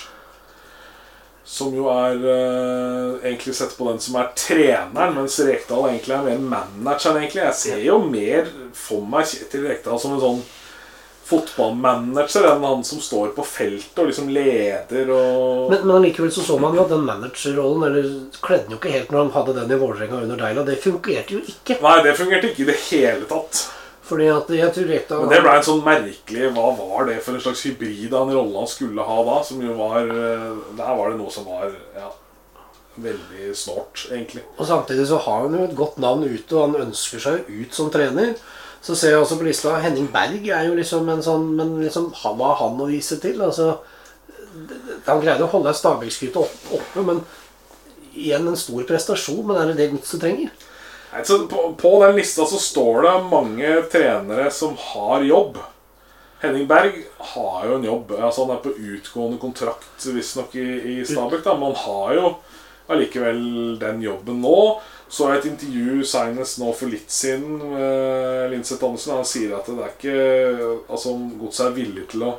Som jo er eh, egentlig sett på den som er treneren, mens Rekdal egentlig er mer manageren. egentlig Jeg ser jo mer for meg Kjetil Rekdal som en sånn fotballmanager enn han som står på feltet og liksom leder og Men, men allikevel så så man jo at den managerrollen eller kledde han jo ikke helt når han hadde den i Vålerenga under Deila. Det fungerte jo ikke. Nei, det fungerte ikke i det hele tatt. Fordi at jeg tror Rekdal Men det ble en sånn merkelig Hva var det for en slags hybrid av en rolle han skulle ha da? Som jo var eh, Der var det noe som var ja, veldig snålt, egentlig. Og samtidig så har han jo et godt navn ute, og han ønsker seg ut som trener. Så ser jeg også på lista Henning Berg er jo liksom en sånn Men liksom, han- hva har han å vise til? Altså, han greide å holde ei Stabæk-skuta opp, oppe, men igjen en stor prestasjon. Men er det det godset trenger? På, på den lista så står det mange trenere som har jobb. Henning Berg har jo en jobb. Altså Han er på utgående kontrakt visstnok i, i Stabæk, men han har jo allikevel den jobben nå. Så jeg et intervju senest nå for litt siden med Linseth Andersen. Han sier at det er ikke Altså Godset er villig til å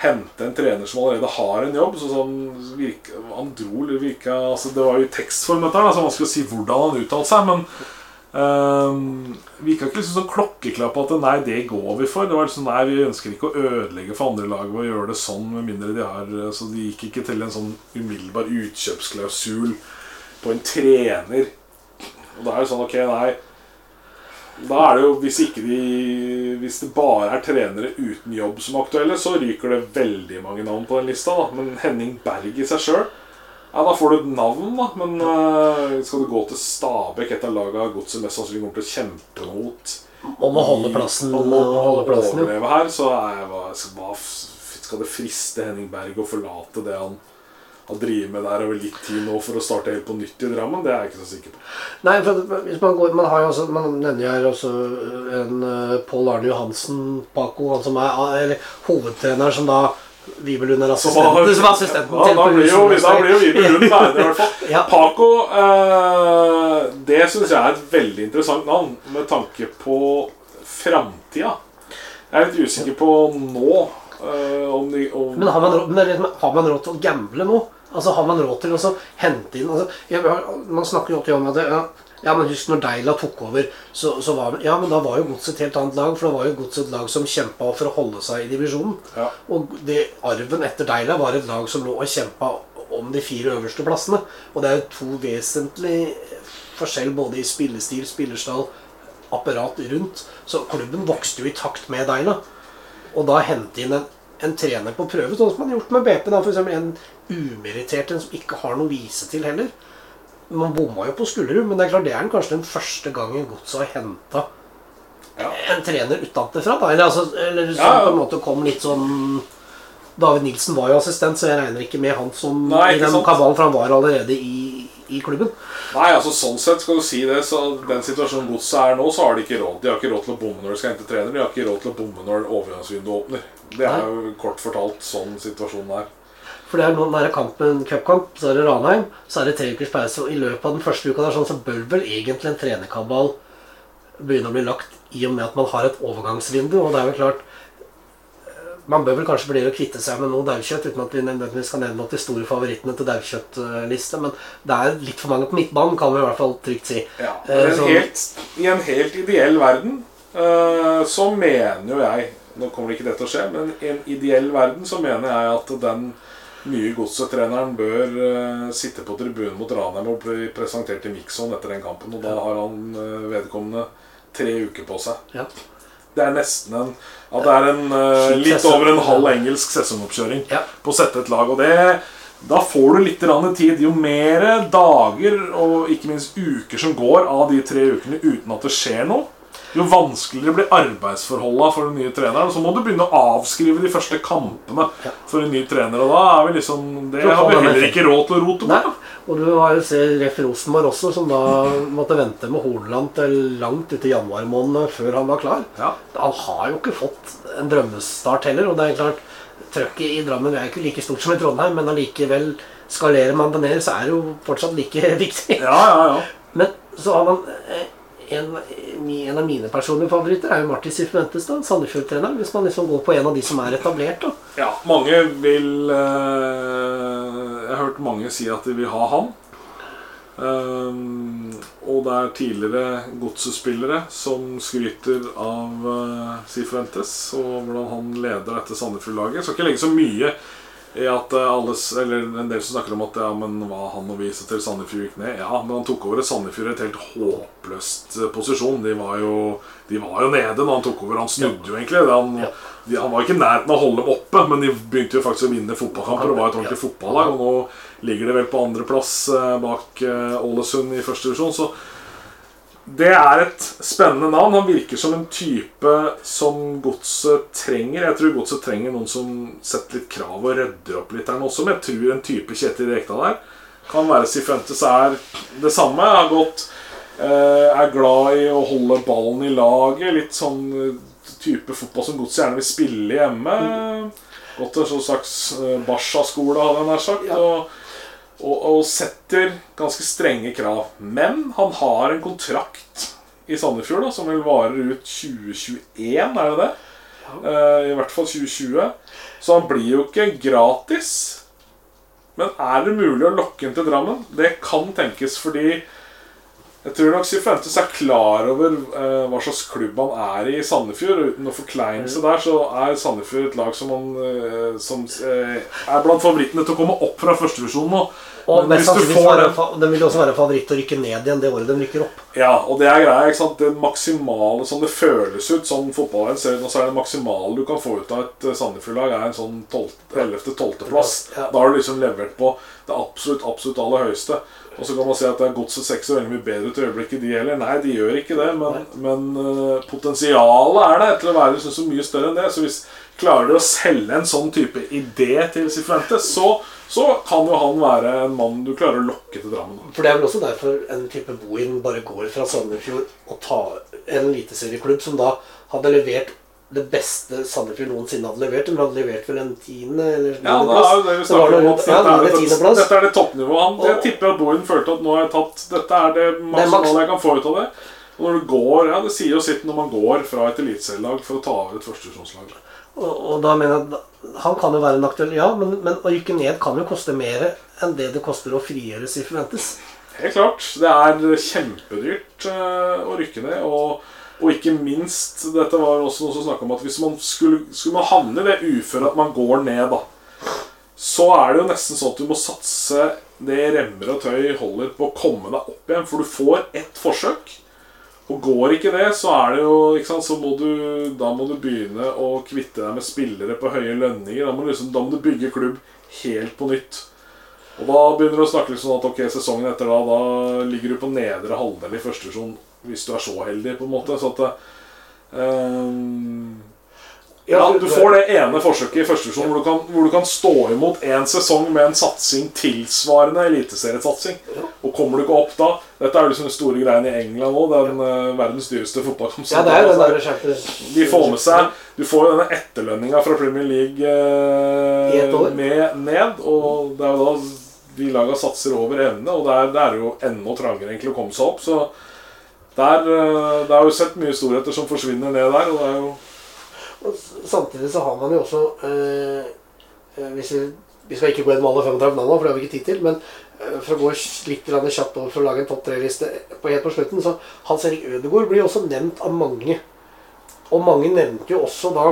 hente en trener som allerede har en jobb. Så sånn virke, Han dro virka altså Det var jo tekstform, dette, så vanskelig å si hvordan han uttalte seg. Men Ehm, vi gikk ikke liksom sånn på at nei, det går vi for. Det var liksom, nei, Vi ønsker ikke å ødelegge for andre lag ved å gjøre det sånn, med mindre de har Så de gikk ikke til en sånn umiddelbar utkjøpsklausul på en trener. Og da er det sånn, ok, nei Da er det jo, hvis de Hvis det bare er trenere uten jobb som er aktuelle, så ryker det veldig mange navn på den lista. da Men Henning Berg i seg sjøl ja, Da får du et navn, da. Men uh, skal du gå til Stabæk, et av lagene Godset mest sannsynlig kommer til å kjempe mot Om å holde plassen. Om å holde plassen overleve her, så er hva skal det friste Henning Berg å forlate det han har drevet med der over litt tid nå for å starte helt på nytt i Drammen? Det er jeg ikke så sikker på. Nei, for hvis man, går, man, har jo også, man nevner jo her også en uh, Pål Arne Johansen, Paco, han som er eller, hovedtrener, som da Vibelund er assistenten. Som er assistenten ja, til da blir jo, da blir jo Vibelund værende, i hvert fall. Ja. Paco, eh, det syns jeg er et veldig interessant navn med tanke på framtida. Jeg er litt usikker på nå eh, om de om, Men har man, råd- men liksom, har man råd til å gamble nå? Altså Har man råd til å hente inn altså, jeg, Man snakker jo alltid om at ja, ja, men husk når Deila tok over, så, så var Ja, men da var jo Godset et helt annet lag. For da var jo Godset et lag som kjempa for å holde seg i divisjonen. Ja. Og det, arven etter Deila var et lag som lå og kjempa om de fire øverste plassene. Og det er jo to vesentlig forskjell både i spillestil, spillerstall, apparat rundt. Så klubben vokste jo i takt med Deila. Og da hente inn en, en trener på prøve, sånn som man har gjort med BP. da, for eksempel En umerittert en som ikke har noe å vise til heller. Man bomma jo på Skullerud, men det er klart det er den kanskje den første gangen Godset har henta Ja. en trener utenfra. Eller, altså, eller som Ja, ja. på en måte kom litt sånn David Nilsen var jo assistent, så jeg regner ikke med han som Nei, i den sant. kabalen, for han var allerede i, i klubben. Nei, altså sånn sett skal du si det Så den situasjonen godset er nå, så har de ikke råd. De har ikke råd til å bomme når de skal hente trener. De har ikke råd til å bomme når overgangsvinduet åpner. Det er jo kort fortalt sånn situasjonen er. For det er nå er kampen, cupkamp, så er det Ranheim, så er det tre ukers pause. Og i løpet av den første uka der, sånn, så bør vel egentlig en trenerkabal begynne å bli lagt i og med at man har et overgangsvindu. Og det er vel klart eh, Man bør vel kanskje vurdere å kvitte seg med noe daukjøtt, uten at vi nødvendigvis skal nevne noe til store favorittene til daukjøttliste. Men det er litt for mange på midtbanen, kan vi i hvert fall trygt si. Ja, Eh, men så- helt, I en helt ideell verden eh, så mener jo jeg Nå kommer ikke det til å skje, men i en ideell verden så mener jeg at den nye godsetreneren bør uh, sitte på tribunen mot Ranheim og bli presentert i Mixon etter den kampen. Og da har han uh, vedkommende tre uker på seg. Ja. Det er nesten en Ja, det er en uh, litt over en halv engelsk sesongoppkjøring Ja. på å sette et lag. Og det da får du litt tid. Jo mer dager og ikke minst uker som går av de tre ukene uten at det skjer noe, jo vanskeligere blir arbeidsforholdene for den nye treneren. Så må du begynne å avskrive de første kampene for en ny trener. Og da er vi liksom Det har vi heller ikke råd til å rote med. Og du har jo ser Ref Rosenborg også, som da måtte vente med Hordaland til langt ut i januar måned før han var klar. Ja. Han har jo ikke fått en drømmestart heller. Og det er klart, trøkket i Drammen er ikke like stort som i Trondheim, men allikevel skalerer man det ned, så er det jo fortsatt like viktig. Ja, ja, ja. Men så har man eh, en, en av mine personlige favoritter er jo Martin Sifuentes, Sandefjord-treneren. Hvis man liksom går på en av de som er etablert, da. Ja, mange vil eh, Jeg har hørt mange si at de vil ha han. Um, og det er tidligere godsespillere som skryter av uh, Sifuentes og hvordan han leder dette Sandefjord-laget. Skal ikke legge så mye i at alle, alles, eller en del som snakker om at ja, men hva han og vi så til Sandefjord gikk ned. Ja, men han tok over et Sandefjord i et helt håpløst eh, posisjon. De var jo, de var jo nede når han tok over. Han snudde jo egentlig. Han, Ja. de, han var ikke i nærheten av å holde dem oppe, men de begynte jo faktisk å vinne fotballkamper og var et ordentlig Ja. fotballag. Og nå ligger de vel på andreplass eh, bak eh, Ålesund i første divisjon. Så det er et spennende navn. Han virker som en type som godset trenger. Jeg tror godset trenger noen som setter litt krav og rydder opp litt her nå også. Men jeg tror en type Kjetil Rekdal her kan være Sifuentes er det samme. Er godt eh, Er glad i å holde ballen i laget. Litt sånn eh, type fotball som godset gjerne vil spille hjemme. Gått en sånn slags eh, Barca-skole, hadde jeg nær sagt. Ja. Og, og, og setter ganske strenge krav. Men han har en kontrakt i Sandefjord da, som vil vare ut 2021, er det det? Eh, I hvert fall 2020. Så han blir jo ikke gratis. Men er det mulig å lokke inn til Drammen? Det kan tenkes, fordi Jeg tror nok Sifuentes er klar over eh, hva slags klubb han er i i Sandefjord. Uten å forkleine seg der, så er Sandefjord et lag som, han, eh, som eh, er blant favorittene til å komme opp fra førstevisjonen nå. Og mest hvis du får den- vil også være favoritt å rykke ned igjen det året de rykker opp. Ja, og det er greia. ikke sant? Det maksimale som det føles ut som fotballveien ser ut nå, så er det maksimale du kan få ut av et eh, Sandefjord-lag, er en sånn 11.-12.-plass. Ja. Da har du liksom levert på det absolutt absolutt aller høyeste. Og så kan man si at det er Godset 6 er veldig mye bedre til øyeblikket, de heller. Nei, de gjør ikke det, men, men eh, potensialet er der til å være synes, så mye større enn det. Så hvis klarer de å selge en sånn type idé til Cifuentes, så, så kan jo han være en mann du klarer å lokke til Drammen. For det er vel også derfor en type Bohin bare går fra Sandefjord og tar en eliteserieklubb som da hadde levert det beste Sandefjord noensinne hadde levert. De hadde levert vel en tiende eller Ja, det er det vi snakker om. At ja, dette, er det, dette er det toppnivået. Jeg tipper at Bohin følte at nå har jeg tatt Dette er det maksimale jeg kan få ut av det. Og når du går, ja Det sier jo sitt når man går fra et eliteserielag for å ta over et førstevisjonslag. Og, og da mener jeg at han kan jo være en aktuell Ja, men, men å rykke ned kan jo koste mer enn det det koster å frigjøre Forventes. Helt klart. Det er kjempedyrt eh, å rykke ned. Og, og ikke minst Dette var også noe som snakket om at hvis man skulle, skulle man havne i det uføret at man går ned, da, så er det jo nesten sånn at du må satse det remmer og tøy holder på å komme deg opp igjen. For du får ett forsøk. Og går ikke det, så er det jo ikke sant, så må du, Da må du begynne å kvitte deg med spillere på høye lønninger. Da må, liksom, da må du bygge klubb helt på nytt. Og da begynner du å snakke litt sånn at ok, sesongen etter da, da ligger du på nedre halvdel i første divisjon. Hvis du er så heldig, på en måte. Så at ehm, ja, Du får det ene forsøket i første divisjon hvor, du kan- hvor du kan stå imot en sesong med en satsing tilsvarende eliteseriesatsing. Og kommer du ikke opp da Dette er jo liksom den store greien i England òg. Den uh, verdens dyreste fotballkamp. Ja, det er den der De får med seg Du får jo denne etterlønninga fra Premier League år. med ned. Og det er jo da de laga satser over evne, og det er, det jo enda trangere egentlig å komme seg opp. Så der, eh, det er jo sett mye storheter som forsvinner ned der, og det er jo Samtidig så har man jo også eh, hvis vi, vi skal ikke gå gjennom alle 35 navnene, for det har vi ikke tid til. Men for å gå litt kjapt over for å lage en topp tre-liste helt på slutten, så Hans Erik Ødegaard blir også nevnt av mange. Og mange nevnte jo også da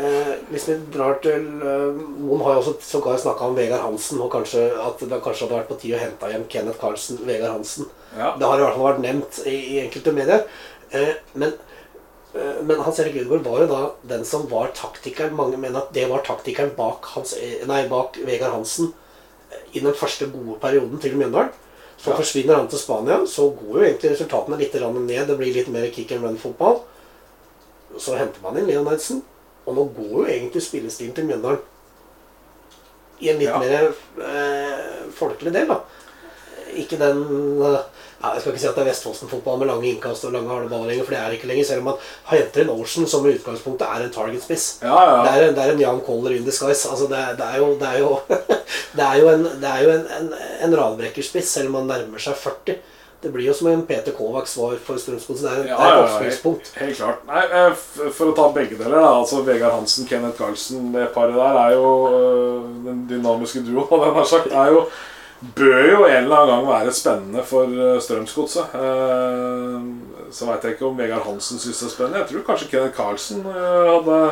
eh, Hvis vi drar til eh, Noen har jo også sågar snakka om Vegard Hansen, og kanskje at det kanskje hadde vært på tide å hente hjem Kenneth Carlsen, Vegard Hansen. Ja. Det har i hvert fall vært nevnt i, i enkelte medier. Eh, men, eh, men Hans Erik Ødegaard var jo da den som var taktikeren. Mange mener at det var taktikeren bak, Hans, E- nei, bak Vegard Hansen eh, i den første gode perioden til Mjøndalen. Så Ja. forsvinner han til Spania. Så går jo egentlig resultatene litt ned. Det blir litt mer kick and run-fotball. Så henter man inn Leonardsen. Og nå går jo egentlig spillestilen til Mjøndalen i en litt Ja. mer eh, folkelig del, da. Ikke den eh, ja, Jeg skal ikke si at det er Vestfossen-fotball med lange innkast og lange harde baller lenger, for det er ikke lenger. Selv om man henter en Ocean som i utgangspunktet er en target-spiss. Ja, ja. Det, er, det er en Jan Koller in disguise. Altså, det, det er jo, det er jo, det er jo en, det er jo en, en, en radbrekkerspiss, selv om man nærmer seg 40. Det blir jo som en Peter Kovacs var for Strømsgodset. Det er, Ja, det er ja, helt, helt klart. Nei, eh, For å ta begge deler, da. Altså Vegard Hansen, Kenneth Carlsen, det paret der er jo øh, Den dynamiske duoen, hva den har sagt, er jo Bør jo en eller annen gang være spennende for øh, Strømsgodset. Eh, Så veit jeg ikke om Vegard Hansen syns det er spennende. Jeg tror kanskje Kenneth Carlsen øh, hadde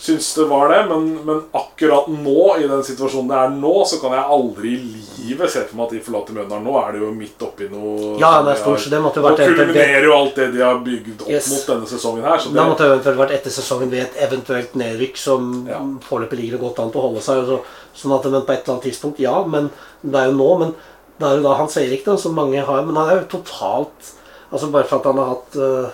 syns det var det, men, men akkurat nå, i den situasjonen det er nå, så kan jeg aldri i livet se for meg at de forlater Mjøndalen. Nå er det jo midt oppi noe Ja, det er stort, så det måtte jo vært Nå kulminerer jo alt det de har bygd opp Yes. mot denne sesongen her. Så Da det, måtte jo eventuelt vært etter sesongen ved et eventuelt nedrykk som Ja. foreløpig ligger godt an til å holde seg. Så, sånn at men på et eller annet tidspunkt, ja, men det er jo nå. Men det er jo da Hans Erik, da, som mange har. Men han er jo totalt Altså bare for at han har hatt øh,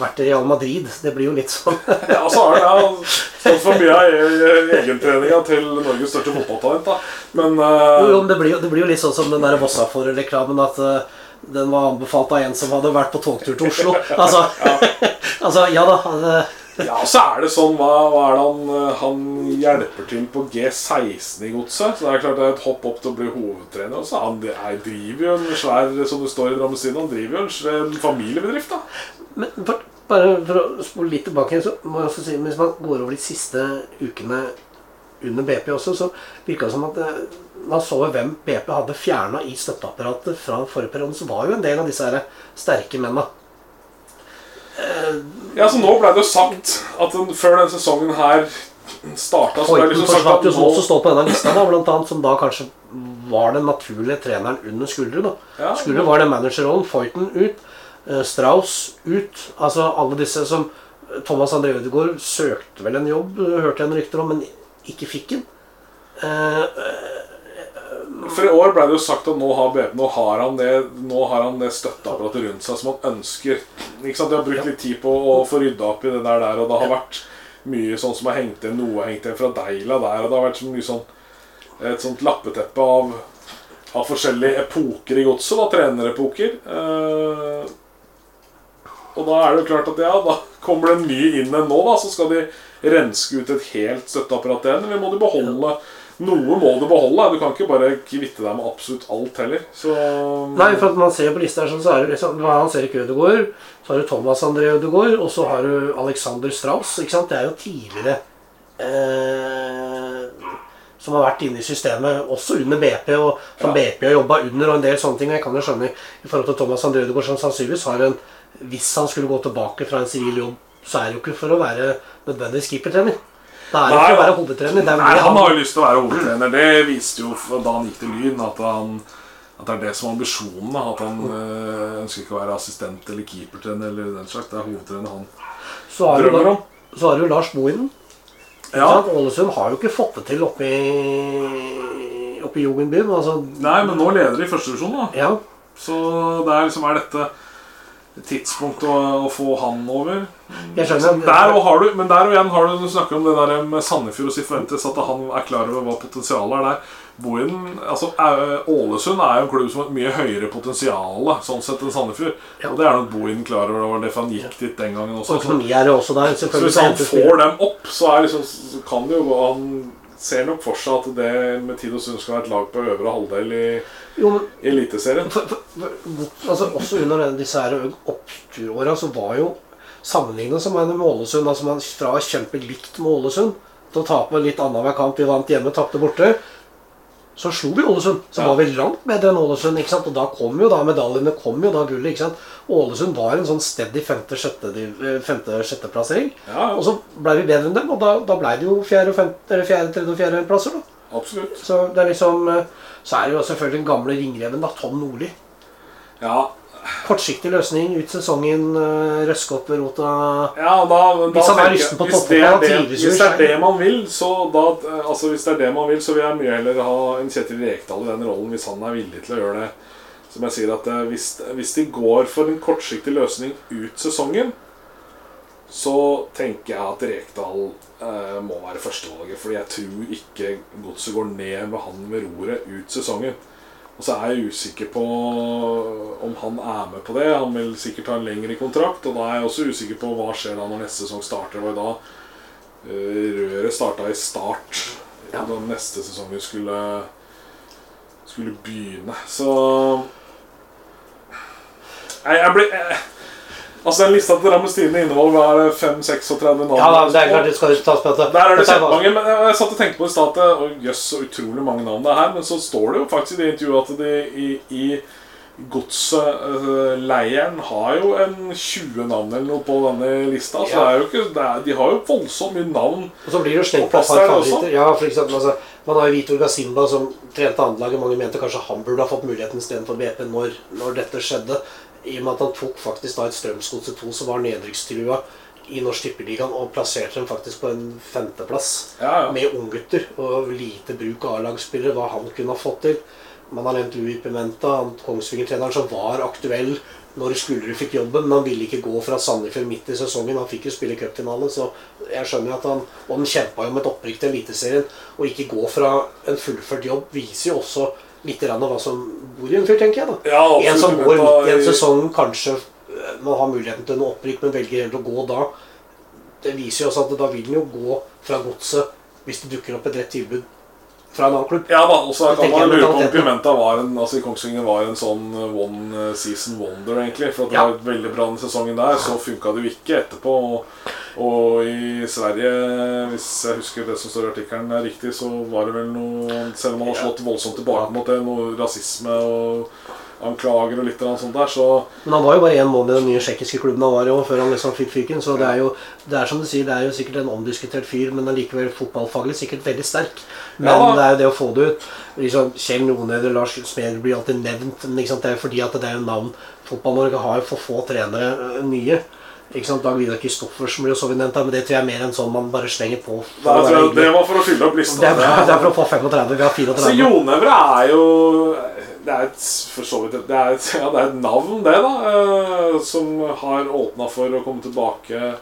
vært i Real Madrid. Det blir jo litt sånn ja, så har han stått for mye av egentreninga til Norges største fotballtalent. da Men uh... Jo, jo, men det blir, jo, det blir jo litt sånn som den der Vossafor-reklamen at uh, den var anbefalt av en som hadde vært på togtur til Oslo. Altså, altså ja da. øh, ja, så er det sånn Hva, hva er det han, eh, han hjelper til på G16 i godset? Så det er klart det er et hopp opp til å bli hovedtrener. Også. Han er, driver jo en svær som det står i Drammens han driver jo en familiebedrift. da Men for, bare for å spole litt tilbake, så må jeg også si Hvis man går over de siste ukene under BP også, så virka det som at eh, man så hvem BP hadde fjerna i støtteapparatet fra forrige periode, så var jo en del av disse her sterke mennene. Ja, så nå ble det jo sagt at den, før denne sesongen her starta, så ble det liksom sagt at nå også står på denne lista, da, blant annet, som da kanskje var den naturlige treneren under Skuldre. da. Ja. Skuldre var den managerrollen. Foyten ut. Eh, Strauss ut. Altså alle disse som Thomas André Ødegaard søkte vel en jobb, eh, hørte jeg en rykter om, men ikke fikk den. Eh, For i år ble det jo sagt at nå har, nå har han det Nå har han det støtteapparatet rundt seg som han ønsker. Ikke sant? De har brukt litt tid på å få rydda opp i det der, der og det har vært mye sånn som har hengt igjen noe har hengt igjen fra Deila der, og det har vært så mye sånn et sånt lappeteppe av, av forskjellige epoker i godset, trenerepoker. Eh, og da er det jo klart at ja, da kommer det ny inn en nå, da, så skal de renske ut et helt støtteapparat igjen. Eller må de beholde Noe må du beholde. Du kan ikke bare kvitte deg med absolutt alt heller. Så Nei, for at man ser på lista her, sånn, så er det liksom ser var Hans Erik Ødegaard, så har du Thomas André Ødegaard, og så har du Alexander Strauss. ikke sant? Det er jo tidligere eh, som har vært inne i systemet, også under BP, og som Ja. BP har jobba under, og en del sånne ting. Jeg kan jo skjønne i forhold til Thomas André Ødegaard, som sannsynligvis har en Hvis han skulle gå tilbake fra en sivil jobb, så er det jo ikke for å være nødvendigvis keepertrener. Det er jo ikke for å være hovedtrener. Det er Nei, han har jo lyst til å være hovedtrener. Det viste jo da han gikk til Lyn, at, han, at det er det som er ambisjonen. At han øh, ønsker ikke å være assistent eller keepertrener eller den slags. Det er hovedtrener han så har drømmer om. Så har du Lars Bohinen. Ja. Ålesund har jo ikke fått det til oppe i, oppe i Jugendbyen. Altså, Nei, men nå leder de i første divisjon, da. ja. Så det er liksom er dette et tidspunkt å, å få han over. Jeg skjønner. Der og har du, men der og igjen har du du snakker om det der med Sandefjord og Sifuentes, at han er klar over hva potensialet er der. Bohinen, altså Ålesund er jo en klubb som har et mye høyere potensial sånn sett enn Sandefjord. Ja. Og det er nok Bohin klar over. Det var derfor han gikk dit den gangen også. Og er det også der. så hvis han får dem opp, så, er liksom, så kan det jo gå Han ser nok for seg at det med tid og stund skal være et lag på øvre halvdel i, Jo, men i Eliteserien. for, for, for, altså, også under disse her oppturåra så var jo sammenlignet som med Ålesund altså man Fra kjempelikt kjempe likt med Ålesund til å tape litt annenhver kamp. Vi vant hjemme, tapte borte. Så slo vi Ålesund. Så Ja. var vi langt bedre enn Ålesund. ikke sant? Og da kom jo da medaljene kom jo da gullet. ikke sant? Ålesund var en sånn steady femte-sjetteplassering. Ja, ja, Og så ble vi bedre enn dem, og da, da ble det jo fjerde, femte, fjerde, tredje og fjerde plasser. da. absolutt. Så det er liksom eh, Så er det jo selvfølgelig den gamle ringreven, da, Tom Nordli. Ja, Kortsiktig løsning ut sesongen, uh, røske opp rota. Ja, da, da Hvis han er lysten på er det, trives hvis det er det man vil, så da Altså hvis det er det man vil, så vil jeg mye heller ha en Kjetil Rekdal i den rollen hvis han er villig til å gjøre det. Som jeg sier at eh, hvis, hvis de går for en kortsiktig løsning ut sesongen, så tenker jeg at Rekdal eh, må være førstevalget. Fordi jeg tror ikke godset går ned med han ved roret ut sesongen. Og så er jeg usikker på om han er med på det. Han vil sikkert ha en lengre kontrakt. Og da er jeg også usikker på hva skjer da når neste sesong starter. Det var da eh, røret starta i start Ja. da neste sesongen skulle, skulle begynne. Så Nei, jeg blir jeg, Altså, den lista til Drammens Tidende inneholder 5-36 navn. Ja, det er klart du skal tas på dette. Der er det kjempemange. Men jeg satt og tenkte på i stad at Jøss, så utrolig mange navn det er her. Men så står det jo faktisk i det intervjuet at de i, i godsleiren har jo en 20 navn eller noe på denne lista. Så Ja. det er jo ikke, er, de har jo voldsomt mye navn. Og så blir det jo slengt på et par. Ja, for eksempel, altså, man har jo Vitor Gasimba som trente andrelaget. Mange mente kanskje han burde ha fått muligheten istedenfor BP når, når dette skjedde. I og med at han tok faktisk da et Strømsgodset 2 som var nedrykkstrua i Norsk Tippeligaen, og plasserte dem faktisk på en femteplass. Ja, ja. Med unggutter og lite bruk av A-lagsspillere, hva han kunne ha fått til. Man har nevnt Louis Pimenta, Kongsvinger-treneren som var aktuell når Skullerud fikk jobben, men han ville ikke gå fra Sandefjord midt i sesongen. Han fikk jo spille cupfinale, så jeg skjønner at han Og han kjempa jo med et opprykk til Eliteserien. Å ikke gå fra en fullført jobb viser jo også litt av hva som bor i en fyr, tenker jeg. da Ja, absolutt. En som går midt i en sesong, kanskje eh, man har muligheten til noe opprykk, men velger heller å gå da. Det viser jo også at da vil den jo gå fra godset hvis det dukker opp et rett tilbud fra en annen klubb. Ja da, og så kan man lure på om. Pimenta var en Altså i Kongsvinger var en sånn one season wonder, egentlig. For at det Ja. var veldig bra den sesongen der. Så funka det jo ikke etterpå. og Og i Sverige, hvis jeg husker det som står i artikkelen er riktig, så var det vel noe Selv om man har slått voldsomt tilbake mot det, noe rasisme og anklager og litt eller sånt der, så Men han var jo bare én måned i den nye tsjekkiske klubben han var i før han liksom fikk fyken. Så det er jo det er som du sier, det er jo sikkert en omdiskutert fyr, men allikevel fotballfaglig sikkert veldig sterk. Men Ja. det er jo det å få det ut. Liksom, Kjell Noneder, Lars Smeder blir alltid nevnt. Men det er jo fordi at det er jo navn Fotball-Norge har jo for få trenere øh, nye. Ikke sant? Dag Vidar Kristoffersen blir jo så vidt nevnt, men det tror jeg er mer enn sånn man bare slenger på. for der, tror det var for å fylle opp lista. det, er, det er for å få 35. Vi har 34. Så Jonevre er jo Det er et, for så vidt det er et, ja, det er et navn, det, da. eh, som har åpna for å komme tilbake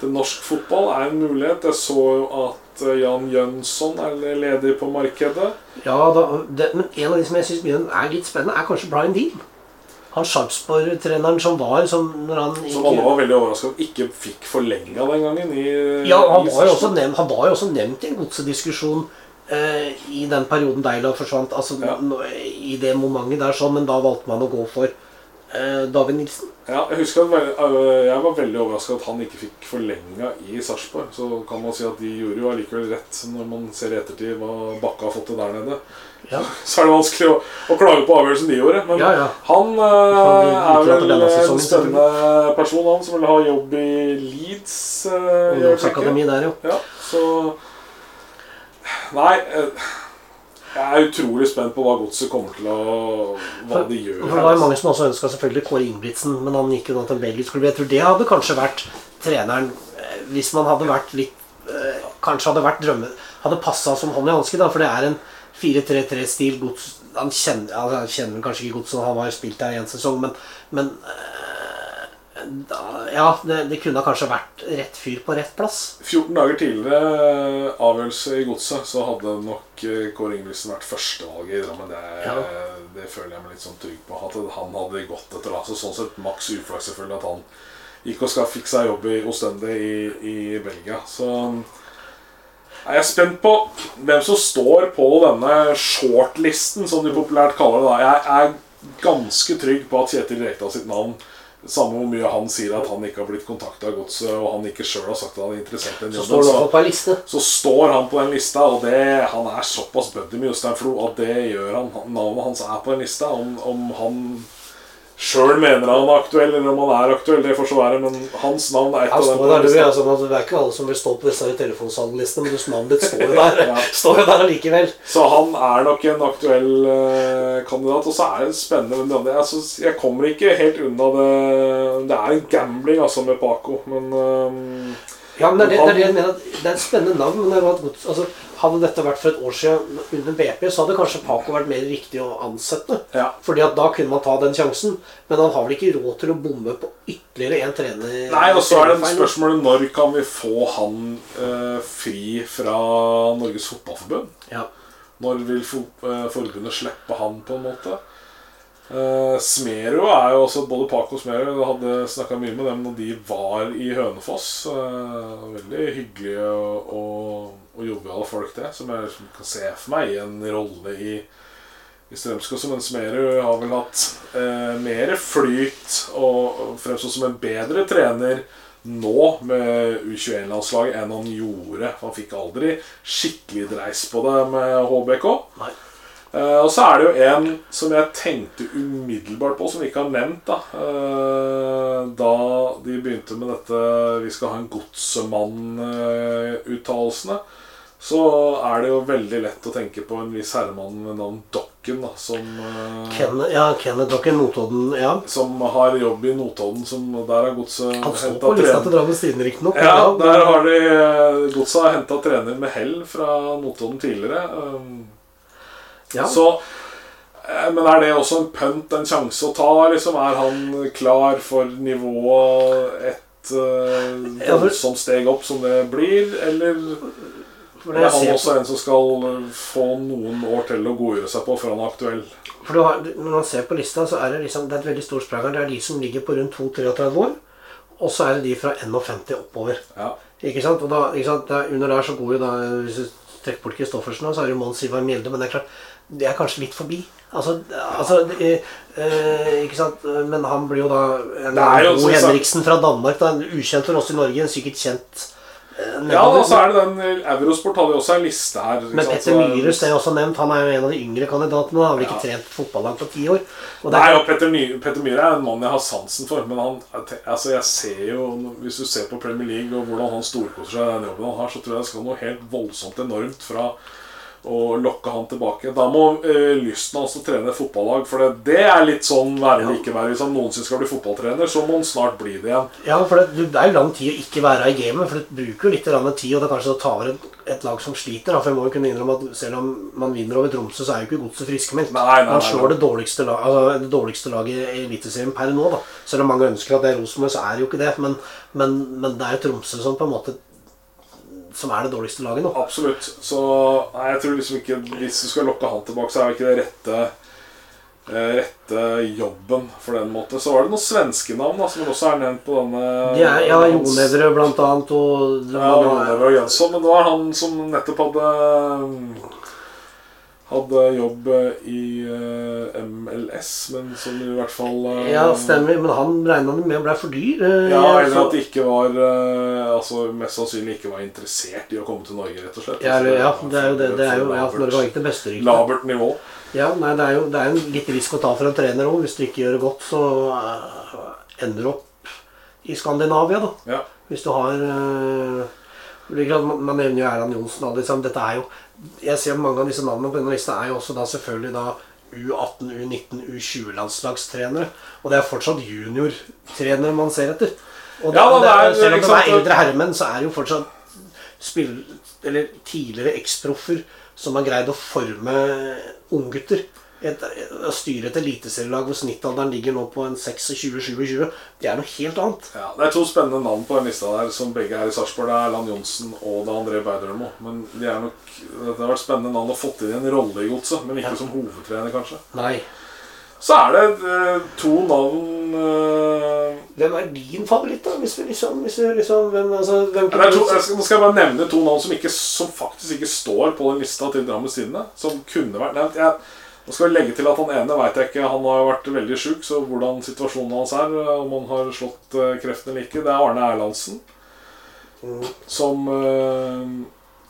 til norsk fotball. Er en mulighet. Jeg så jo at eh, Jan Jønsson er ledig på markedet. Ja, da, det, men en av de som jeg syns er litt spennende, er kanskje Brian Dean. Han Sarpsborg-treneren som var som han Som alle var veldig overraska over ikke fikk forlenga den gangen. I, Ja, han var nevnt, han var jo også nevnt i en godsediskusjon eh, i den perioden Deila forsvant. Altså Ja. i det momentet der sånn, men da valgte man å gå for eh, David Nilsen. Ja, jeg husker at jeg var veldig overraska at han ikke fikk forlenga i Sarpsborg. Så kan man si at de gjorde jo allikevel rett når man ser i ettertid hva Bakke har fått til der nede. Ja. Så er det vanskelig å, å klage på avgjørelsen de gjorde. Men Ja, ja. han uh, er vel en spennende person, han som vil ha jobb i Leeds. Uh, i øyeblikket. Ungdomsakademi der, jo. Ja, så Nei. øh, Jeg er utrolig spent på hva godset kommer til å Hva de gjør. For det var jo mange som også ønska selvfølgelig Kåre Ingebrigtsen, men han gikk jo da til en belgisk klubb. Jeg tror det hadde kanskje vært treneren eh, Hvis man hadde vært litt eh, Kanskje hadde vært drømme Hadde passa som hånd i hanske, da, for det er en 4-3-3-stil. Han kjenner, han kjenner kanskje ikke Godset, han har spilt der en sesong, men, men eh, da, Ja, det, det kunne kanskje vært rett fyr på rett plass. 14 dager tidligere eh, avgjørelse i godset, så hadde nok eh, Kåre Ingebrigtsen vært førstevalget i Drammen. Det, Ja. det føler jeg meg litt sånn trygg på. At han hadde gått etter det, Så sånn sett maks uflaks selvfølgelig at han gikk og skal fikk seg jobb i Ostende i, i Belgia. Så er jeg spent på hvem som står på denne shortlisten, som de populært kaller det. da Jeg er ganske trygg på at Kjetil Rekdal sitt navn samme hvor mye han sier at han ikke har blitt kontakta av godset, og han ikke sjøl har sagt at han er interessert i den Så jobben, så, liste. så står han på den lista, og det, han er såpass buddy med Jostein Flo at det gjør han. Navnet hans er på den lista. Om, om han sjøl mener han er aktuell, eller om han er aktuell, det får så være, men hans navn er et av dem der, den altså, Det er ikke alle som vil stå på disse telefonsalglistene, men du- navnet ditt står jo der. Ja. Står jo der allikevel. Så han er nok en aktuell uh, kandidat. Og så er det spennende med de andre. Altså, jeg kommer ikke helt unna det Det er en gambling altså med Paco, men um, Ja, men det er det, det, er det jeg mener. at Det er et spennende navn, men det er godt, altså, hadde dette vært for et år siden under BP, så hadde kanskje Paco vært mer riktig å ansette. ja. Fordi at da kunne man ta den sjansen. Men han har vel ikke råd til å bomme på ytterligere én trener? Nei, og så er det spørsmålet når kan vi få han eh, fri fra Norges Fotballforbund? Ja. Når vil eh, forbundet slippe han, på en måte? Eh, Smero er jo også Både Paco og Smero hadde snakka mye med dem når de var i Hønefoss. Eh, veldig hyggelige og, og, og joviale folk, det. Som jeg liksom kan se for meg i en rolle i, i Strømskog. Men Smerud har vel hatt eh, mer flyt og, fremstått som en bedre trener nå med U21-landslaget enn han gjorde. Han fikk aldri skikkelig dreis på det med HBK. Nei. Eh, og så er det jo en som jeg tenkte umiddelbart på, som vi ikke har nevnt. Da Eh, Da de begynte med dette 'Vi skal ha en godsemann'-uttalelsene, så er det jo veldig lett å tenke på en viss herremann med navn Dokken, da, som eh, Ken, ja, Kenneth Dokken Notodden. Ja. som har jobb i Notodden, som der har godset Han står på lista til Drammen Stine, riktignok. Ja, der har de eh, Godset har henta trener med hell fra Notodden tidligere. Um, ja. Så eh, Men er det også en pønt, en sjanse å ta? Liksom? Er han klar for nivået et uh, voldsomt steg opp som det blir? Eller For er han også en som skal eh, få noen år til å godgjøre seg på før han er aktuell? For du har, Når man ser på lista, så er det liksom, det er et veldig stort sprang her. Det er de som ligger på rundt 2-33 år. Og så er det de fra 51 oppover. Ja. Ikke sant? Og da, ikke sant? Der, under der så går jo da Hvis du trekker bort Christoffersen, så er det Mons Ivar Mjelde. Men det er klart, det er kanskje litt forbi. Altså, altså det, eh, Ikke sant? Men han blir jo da en Det jo Henriksen fra Danmark. Da, ukjent for oss i Norge, en sikkert kjent Ja, nedover. og så er det den eh, Eurosport hadde jo også en liste her. Men Petter Myhrus er jo også nevnt. Han er jo en av de yngre kandidatene. Han har vel ikke trent fotballag på ti år. Nei, og Petter, Petter Myhre er en mann jeg har sansen for. Men han, altså jeg ser jo Hvis du ser på Premier League og hvordan han storkoser seg i den jobben han har, så tror jeg det skal noe helt voldsomt enormt fra å lokke han tilbake. Da må eh, lysten hans til å trene fotballag For det, det er litt sånn være eller ikke være. Hvis han noensinne skal bli fotballtrener, så må han snart bli det igjen. ja, for det, det er lang tid å ikke være i gamet. For det bruker jo litt tid, og det er kanskje å ta over et, et lag som sliter. Da. For jeg må jo kunne innrømme at selv om man vinner over Tromsø, så er jo ikke godset friskmeldt. Man slår det dårligste, lag, altså, det dårligste laget i Eliteserien per nå. da Selv om mange ønsker at det er Rosenborg, så er det jo ikke det. Men, men, men det er jo Tromsø som på en måte Som er det dårligste laget nå. Absolutt. Så nei, jeg tror liksom ikke Hvis du skal lokke han tilbake, så er det ikke det rette eh, Rette jobben for den måte. Så var det noen svenske navn da, som også er nevnt på denne De er, ja, Jonevre blant annet, og Ja, Jonevre og Jønsson. Men det var han som nettopp hadde Hadde jobb i eh, MLS, men som i hvert fall eh, Ja, stemmer. Men han regna med ble for dyr. eh, Ja, eller at de ikke var eh, Altså mest sannsynlig ikke var interessert i å komme til Norge, rett og slett. ja, ja, det er jo det. det er jo, ja, Norge har ikke det beste ryktet. Labert nivå. Ja, nei, det er jo det er en litt risk å ta for en trener òg. Hvis du ikke gjør det godt, så eh, ender du opp i Skandinavia, da. Ja. Hvis du har eh, man, nevner jo Erland Johnsen. men Dette er jo Jeg ser mange av disse navnene på denne lista er jo også da selvfølgelig da U18, U19, U20-landslagstrenere. Og det er fortsatt juniortrenere man ser etter. Og da, Ja, det, det er- selv om de er eldre herremenn, så er det jo fortsatt spill, eller tidligere eksproffer som har greid å forme unggutter. Et, å styre et eliteserielag hvor snittalderen ligger nå på en 26-27, det er noe helt annet. Ja, Det er to spennende navn på den lista der som begge er i Sarpsborg. Det er Erland Johnsen og det er André Beidermo. Men de er nok, det har vært spennende navn å fått inn i en rolle i godset, men ikke Ja. som hovedtrener, kanskje. Nei. Så er det eh, to navn eh, Hvem er din favoritt, da? Hvis vi liksom, hvis vi liksom hvem, altså, hvem er to, jeg skal, Nå skal jeg bare nevne to navn som, ikke, som faktisk ikke står på den lista til Drammens Tidende. Som kunne vært nevnt. Jeg, nå skal vi legge til at han ene vet jeg ikke. Han har vært veldig sjuk, så hvordan situasjonen hans er, eh, om han har slått eh, kreften eller ikke, det er Arne Erlandsen. Som, eh,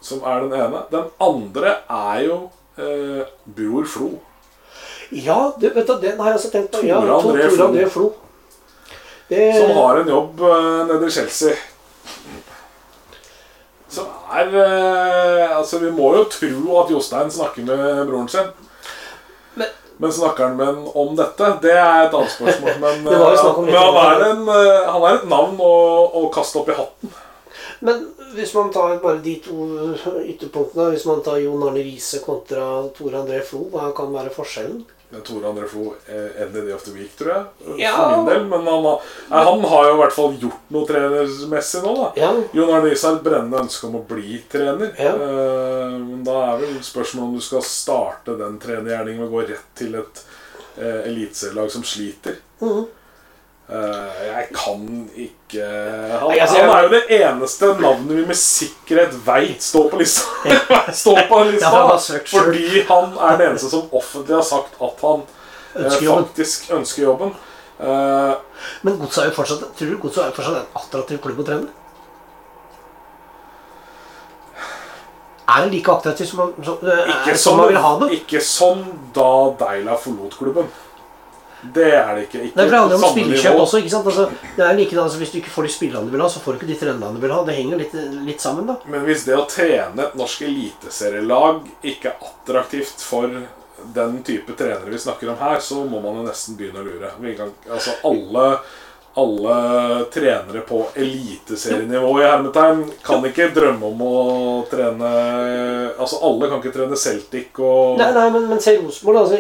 som er den ene. Den andre er jo eh, Bror Flo. Ja, det, vet du, den har jeg også tenkt på. Ja, Tore André Flo. André Flo. Det, Som har en jobb nede i Chelsea. Som er eh, Altså, vi må jo tro at Jostein snakker med broren sin. Men- snakker han med en om dette? Det er et annet spørsmål. Men, eh, men han, er en, eh, han er et navn å, å kaste opp i hatten. Men hvis man tar bare de to ytterpunktene, hvis man tar Jon Arne Riise kontra Tore André Flo, hva kan være forskjellen? Tore André Flo er end of the week, tror jeg. Ja. For min del. Men han, har- eh, han har jo i hvert fall gjort noe trenermessig nå, da. Ja, Jon Arne Riise har et brennende ønske om å bli trener. Ja. Eh, Men da er vel spørsmålet om du skal starte den trenergjerningen med å gå rett til et uh, eliteserielag som sliter. Mhm. Eh, jeg kan ikke han, Nei, altså, han er jo det eneste navnet vi med sikkerhet veit står på lista. står på lista Ja, fordi han er den eneste som offentlig har sagt at han eh, Ønsker faktisk ønsker jobben. Uh, Men Godset er jo fortsatt Tror du Godset er jo fortsatt en attraktiv klubb å trene? Er det like attraktivt som som, eh, som som, man vil ha det? ikke som da Deila forlot klubben. Det er det ikke. ikke Nei, for Det handler om nivå. også. ikke sant? Altså, det er like, altså, Hvis du ikke får de spillerne du vil ha, så får du ikke de trenerne du vil ha. Det henger litt, litt sammen, da. Men hvis det å trene et norsk eliteserielag ikke er attraktivt for den type trenere vi snakker om her, så må man jo nesten begynne å lure. Kan, altså alle alle trenere på eliteserienivå i hermetegn kan ikke drømme om å trene Altså Alle kan ikke trene Celtic og Nei, nei, men, men se Rosenborg, altså,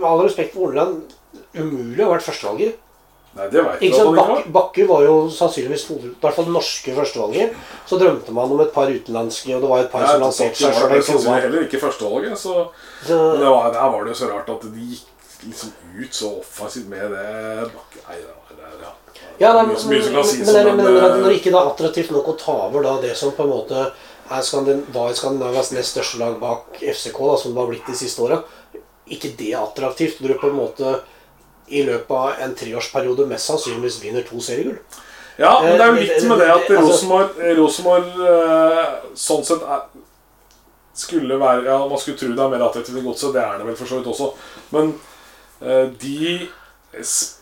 med all respekt for Orland, umulig å ha vært førstevalget. Nei, det vet Ikke sant? Bakke, Bakke var jo sannsynligvis i hvert fall det norske førstevalget. Så drømte man om et par utenlandske, og det var et par Nei, som lanserte seg sjøl. det var heller ikke førstevalget, så Så, det var, der var det jo så rart at de gikk liksom ut så offensivt med det Bakke Nei, det var det, ja. ja, nei, men, men, men, eh, når det ikke er attraktivt nok å ta over da det som på en måte er Skandin var Skandinavias nest største lag bak FCK, da, som det har blitt de siste åra, ikke det attraktivt? Når du på en måte i løpet av en treårsperiode mest sannsynligvis vinner to seriegull? Ja, men det er jo Eh, litt med det at det- altså- Rosenborg, eh, sånn sett er, skulle være Ja, man skulle tro det er mer attraktivt enn godset. Det er det vel for så vidt også. Men eh, de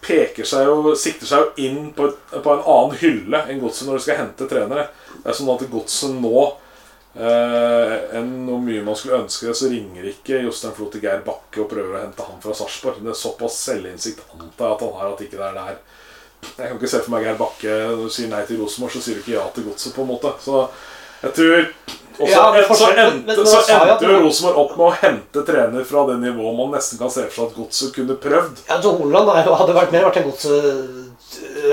peker seg jo Sikter seg jo inn på, et, på en annen hylle enn godset når de skal hente trenere. Det er sånn at godset nå eh, enn hvor mye man skulle ønske det, så ringer ikke Jostein Flo til Geir Bakke og prøver å hente han fra Sarpsborg. Det er såpass selvinnsikt antar jeg at han har, at ikke det er der. Jeg kan ikke se for meg Geir Bakke når du sier nei til Rosenborg, så sier du ikke ja til godset, på en måte. Så jeg tror også, Ja, men så men- endte, men endte jo Rosenborg opp med å hente trener fra det nivået man nesten kan se for seg at godset kunne prøvd. Ja, så Horneland hadde vært mer vært en godse...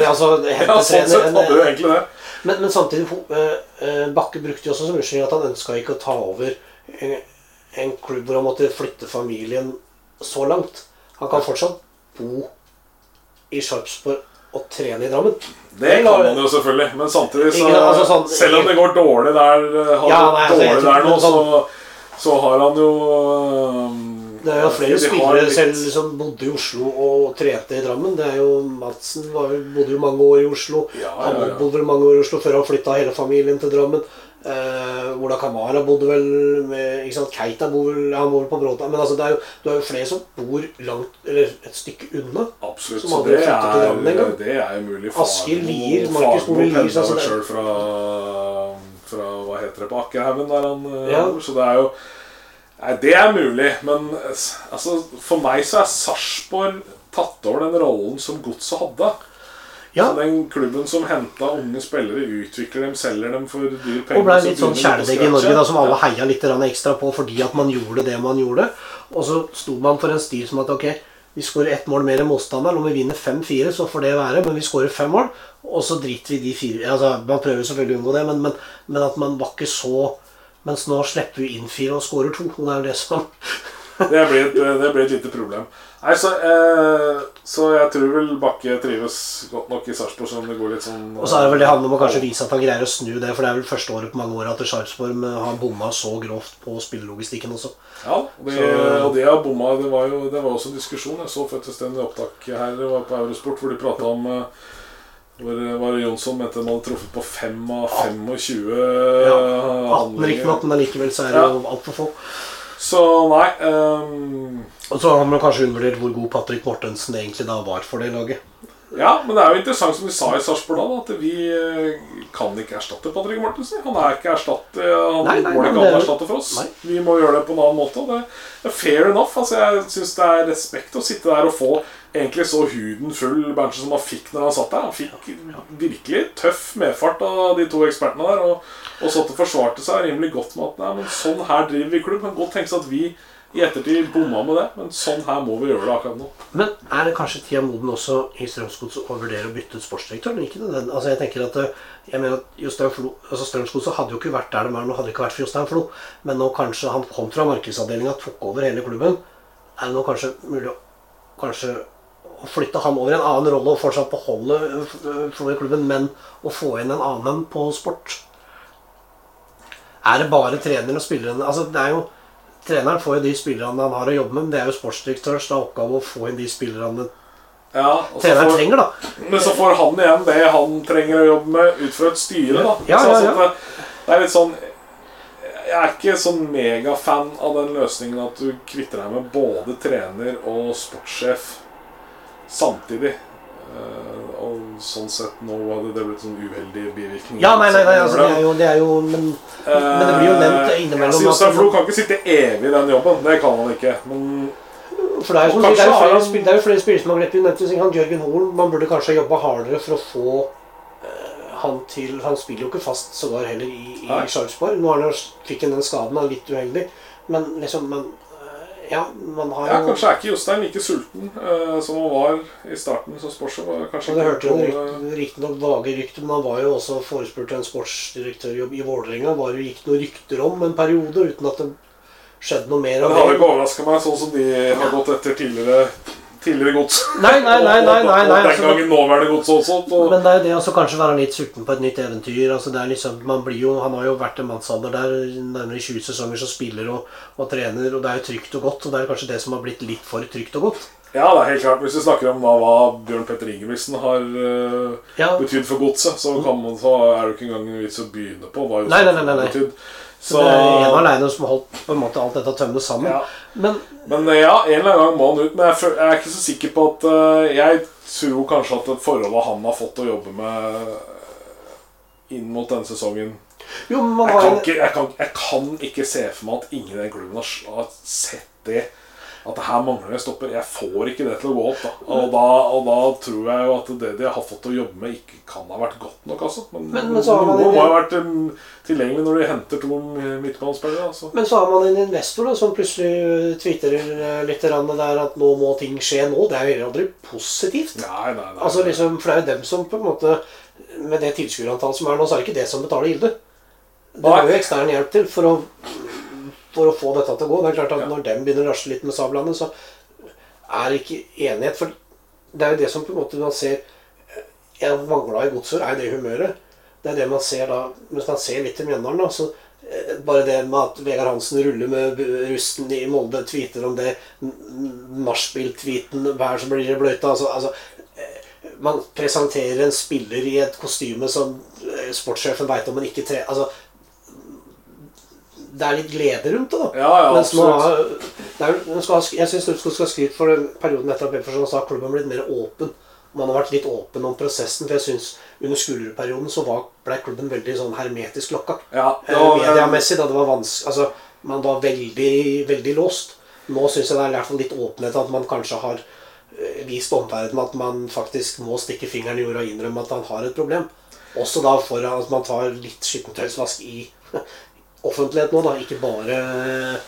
Altså, Ja, sånn sett hadde jo egentlig det. Men, men samtidig eh, eh, Bakke brukte jo også som unnskyldning at han ønska ikke å ta over en, en klubb hvor han måtte flytte familien så langt. Han kan fortsatt bo i Sarpsborg og trene i Drammen. Det kan man jo selvfølgelig, men samtidig så altså sånn- Selv om det går dårlig der, eh, Ja, nei, altså, dårlig der nå, så, så har han jo Det er jo flere spillere selv som bodde i Oslo og trente i Drammen. Det er jo Madsen var, bodde jo mange år i Oslo. Ja, Han ja, Han bodde mange år i Oslo før han flytta hele familien til Drammen. Eh, Ola Kamara bodde vel med ikke sant? Keita bor vel, han bor vel på Bråta. Men altså, det er jo, du har jo flere som bor langt, eller et stykke unna. Absolutt. Som Så det flyttet til Drammen er, engang. det er mulig. Asker Lier, Markus Bole Lier, altså det- fra, fra Hva heter det på Akkerhaugen, der han eh, Ja. Så det er jo Nei, det er mulig, men altså, for meg så er Sarpsborg tatt over den rollen som Godset hadde. Ja, Så Den klubben som henta unge spillere, utvikler dem, selger dem for dyr penger Og ble litt sånn kjæledegg i Norge, da, som alle heia litt ekstra på fordi at man gjorde det man gjorde. Og så sto man for en stil som at ok, vi skårer ett mål mer enn motstanderen. Om vi vinner 5-4, så får det være, men vi skårer fem mål. Og så driter vi de fire altså, Man prøver selvfølgelig å unngå det, men, men, men at man var ikke så Mens nå slipper vi inn fire og skårer to. Og det er jo det som Det blir, et, det blir et lite problem. Nei, så, eh, så jeg tror vel Bakke trives godt nok i Sarpsborg, Sånn det går litt sånn Og så er det vel det han må kanskje vise at han greier å snu det, for det er vel første året på mange år at Sarpsborg har bomma så grovt på spillelogistikken også. Ja, det, Så- og det har bomma. Det var jo det var også en diskusjon. Jeg så faktisk en opptak her på Eurosport hvor de prata om eh, hvor var det Jonsson mente man hadde truffet på 5 av 25 Ja, 18 handlinger. riktignok, men allikevel så er det jo altfor få. Så nei um... Og så har man kanskje undervurdert hvor god Patrick Mortensen egentlig da var for det laget. Ja, men det er jo interessant som de sa i Sarpsborg da, at vi eh, kan ikke erstatte Patrick Mortensen. Han er ikke erstatte, han Nei, nei, går ikke an å erstatte for oss. nei. Vi må gjøre det på en annen måte. Det er fair enough. Altså, jeg syns det er respekt å sitte der og få egentlig så huden full Berntsen som han fikk når han satt der. Han fikk virkelig tøff medfart av de to ekspertene der. Og, og satt og forsvarte seg rimelig godt med at nei, men sånn her driver vi klubb. Kan godt tenkes at vi i ettertid bomma med det, men sånn her må vi gjøre det akkurat nå. Men er det kanskje tida moden også i Strømsgodset å vurdere å bytte ut sportsdirektør? ikke den? Altså jeg tenker at eh, jeg mener at Jostein Flo, altså Strømsgodset hadde jo ikke vært der de er nå, hadde det ikke vært for Jostein Flo. Men nå kanskje han kom fra markedsavdelinga, tok over hele klubben. Er det nå kanskje mulig å kanskje å flytte han over i en annen rolle og fortsatt beholde Florø-klubben, men å få inn en annen på sport? Er det bare treneren og spillerne Altså det er jo Treneren får jo de spillerne han har å jobbe med, men det er jo sportsdirektørs oppgave å få inn de spillerne Ja, treneren får- trenger, da. Men så får han igjen det han trenger å jobbe med ut fra et styre, da. Ja, ja, ja. Det, det er litt sånn Jeg er ikke sånn megafan av den løsningen at du kvitter deg med både trener og sportssjef samtidig. Eh, og sånn sett nå hadde det blitt sånn uheldige bivirkninger. Ja, nei, nei, nei altså, det er jo, det er jo Men, men det blir jo nevnt innimellom Altså, Jostein at- Flo kan ikke sitte evig i den jobben. Det kan han ikke. Men For det er jo, det er jo flere, det er jo flere spillere som har grepet inn. Han Jørgen Horn Man burde kanskje ha jobba hardere for å få eh, han til Han spiller jo ikke fast sågar heller i, i Sarpsborg. Nå han jo- fikk han den skaden, han er litt uheldig. Men liksom men, eh, Ja, man har ja, kanskje er ikke Jostein like sulten eh, som han var i starten som sportssjef. og Kanskje det hørte jo riktignok vage rykter, men han var jo også forespurt til en sportsdirektørjobb i Vålerenga. Var det gikk noen rykter om en periode uten at det skjedde noe mer av det det. ikke overraska meg, sånn som de har gått etter tidligere tidligere gods. Nei, nei, nei, nei, nei, nei, og, og den altså, gangen nåværende gods også. Så. Men det er jo det å kanskje være litt sulten på et nytt eventyr. altså det er liksom, man blir jo, Han har jo vært en mannsalder der nærmere 20 sesonger som spiller og, og trener, og det er jo trygt og godt. og Det er kanskje det som har blitt litt for trygt og godt. Ja, det er helt klart. Hvis vi snakker om da, hva Bjørn Petter Ingebrigtsen har uh, Ja, betydd for godset, så, man, så er det jo ikke engang en vits å begynne på hva nei, nei. betydd. Så Det er en alene som har holdt på en måte alt dette tømmet sammen. ja. Men Men eh, ja, en eller annen gang må han ut. Men jeg, er ikke så sikker på at eh, Jeg tror kanskje at det forholdet han har fått å jobbe med eh, inn mot denne sesongen jo, jeg kan, en, ikke, jeg, kan, jeg kan ikke se for meg at ingen i den klubben har, har sett det. At det her mangler en stopper. Jeg får ikke det til å gå opp. da Og da, og da tror jeg jo at det de har fått å jobbe med, ikke kan ha vært godt nok. altså Men, Men- men så har man noe må ha vært um, tilgjengelig når de henter to midtbanespillere. Altså. Men så har man en investor da, som plutselig twitterer litt der at nå må ting skje nå. Det er jo aldri positivt. Nei, nei, nei. Altså liksom, For det er jo dem som på en måte Med det tilskuerantallet som er nå, så er det ikke det som betaler gildet. Det er jo ekstern hjelp til for å, for å få dette til å gå. Det er klart at. Når dem begynner å rasle litt med sablene, så er det ikke enighet. For det er jo det som på en måte man ser Jeg mangla i godsord, er det humøret. Det er det man ser da Hvis man ser litt til Mjøndalen, da, så eh, bare det med at Vegard Hansen ruller med rusten i Molde, tweeter om det, nachspiel-tweeten, hver som blir bløyta altså, altså eh, Man presenterer en spiller i et kostyme som eh, sportssjefen veit om, men ikke tre... Altså, det er litt glede rundt det, da. Ja, ja, Mens nå har, er, skal, jeg syns du skal skryte for den perioden etter at Bedford sa klubben har blitt mer åpen. Man har vært litt åpen om prosessen. For jeg synes under Skulerud-perioden så var, ble klubben veldig sånn hermetisk lokka. Ja, Eh, Mediamessig, da det var vanskelig Altså, man var veldig, veldig låst. Nå syns jeg det er i hvert fall litt åpenhet at man kanskje har eh, vist omverdenen at man faktisk må stikke fingeren i jorda og innrømme at han har et problem. Også da for at man tar litt skittentøysvask i offentlighet nå, da. Ikke bare eh,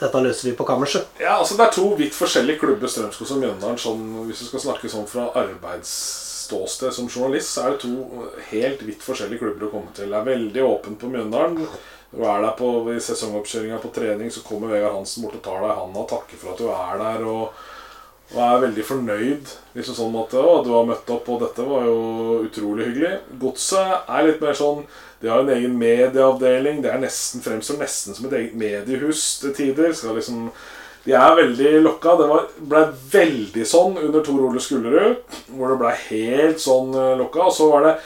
dette løser vi på kammerset. Ja, altså Det er to vidt forskjellige klubber, Strømskog og Mjøndalen. Sånn, hvis du skal snakke sånn fra arbeidsståsted som journalist, så er det to helt vidt forskjellige klubber å komme til. Det er veldig åpent på Mjøndalen. Du er der på, I sesongoppkjøringa på trening så kommer Vegard Hansen bort og tar deg i handa og takker for at du er der. og og er veldig fornøyd. Liksom sånn at å, du har møtt opp, og dette var jo utrolig hyggelig. Godset er litt mer sånn De har en egen medieavdeling. Det er nesten fremstår nesten som et eget mediehus til tider. Skal liksom De er veldig lokka. Det var, ble veldig sånn under Tor Ole Skullerud, hvor det ble helt sånn eh, lokka. Og så var det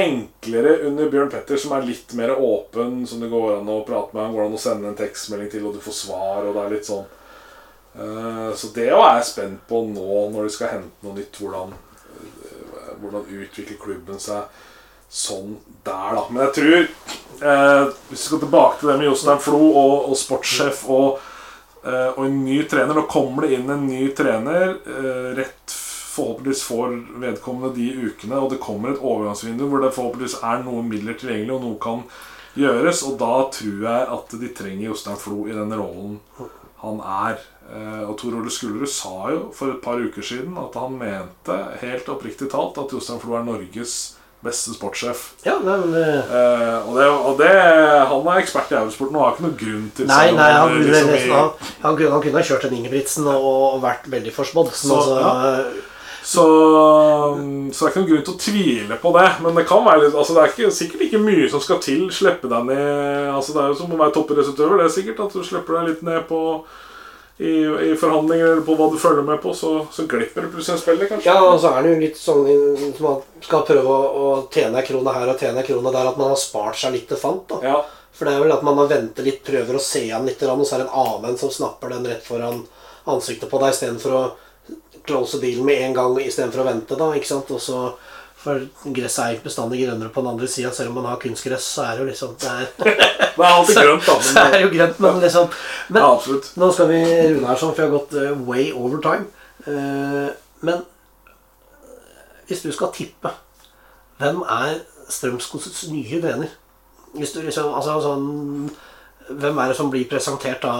enklere under Bjørn Petter, som er litt mer åpen, som det går an å prate med. Går an å sende en tekstmelding til, og du får svar, og det er litt sånn Så det òg er jeg spent på nå når de skal hente noe nytt. Hvordan, eh, hvordan utvikler klubben seg sånn der, da. Men jeg tror eh, Hvis vi skal tilbake til det med Jostein Flo og, og sportssjef og, eh, og en ny trener Nå kommer det inn en ny trener. Eh, rett Forhåpentligvis får vedkommende de ukene, og det kommer et overgangsvindu hvor det forhåpentligvis er noen midler tilgjengelig, og noe kan gjøres. Og da tror jeg at de trenger Jostein Flo i den rollen han er. Eh, Og Tor Ole Skullerud sa jo for et par uker siden at han mente helt oppriktig talt at Jostein Flo er Norges beste sportssjef. Ja, nei, men det Eh, og, det, og det Han er ekspert i eurosporten og har ikke noen grunn til Nei, nei, han, liksom, i- han, han, kunne, han kunne ha kjørt en Ingebrigtsen og, og vært veldig forspådd. Så, altså, ja. Så, så det er ikke noen grunn til å tvile på det. Men det kan være litt Altså det er ikke, sikkert ikke mye som skal til. Slippe deg ned Altså Det er jo som å være toppidrettsutøver. Det er sikkert at du slipper deg litt ned på i, i forhandlinger eller på hva du følger med på, så, så glipper det plutselig en spiller, kanskje. Ja, og så er det jo litt sånn som man skal prøve å, å tjene ei krone her og tjene ei krone der, at man har spart seg litt til fant. da. Ja. For det er vel at man har ventet litt, prøver å se han litt, og så er det en annen som snapper den rett foran ansiktet på deg, istedenfor å close dealen med en gang istedenfor å vente. da, ikke sant? Og så, For gresset er ikke bestandig grønnere på den andre sida. Selv om man har kunstgress, så er det jo liksom Det er, Det er alltid grønt, da. så er det jo grønt, men liksom Men ja, nå skal vi runde her sånn, for vi har gått uh, way over time. Uh, men hvis du skal tippe Hvem er Strømskosets nye trener? Hvis du liksom, altså sånn Hvem er det som blir presentert da,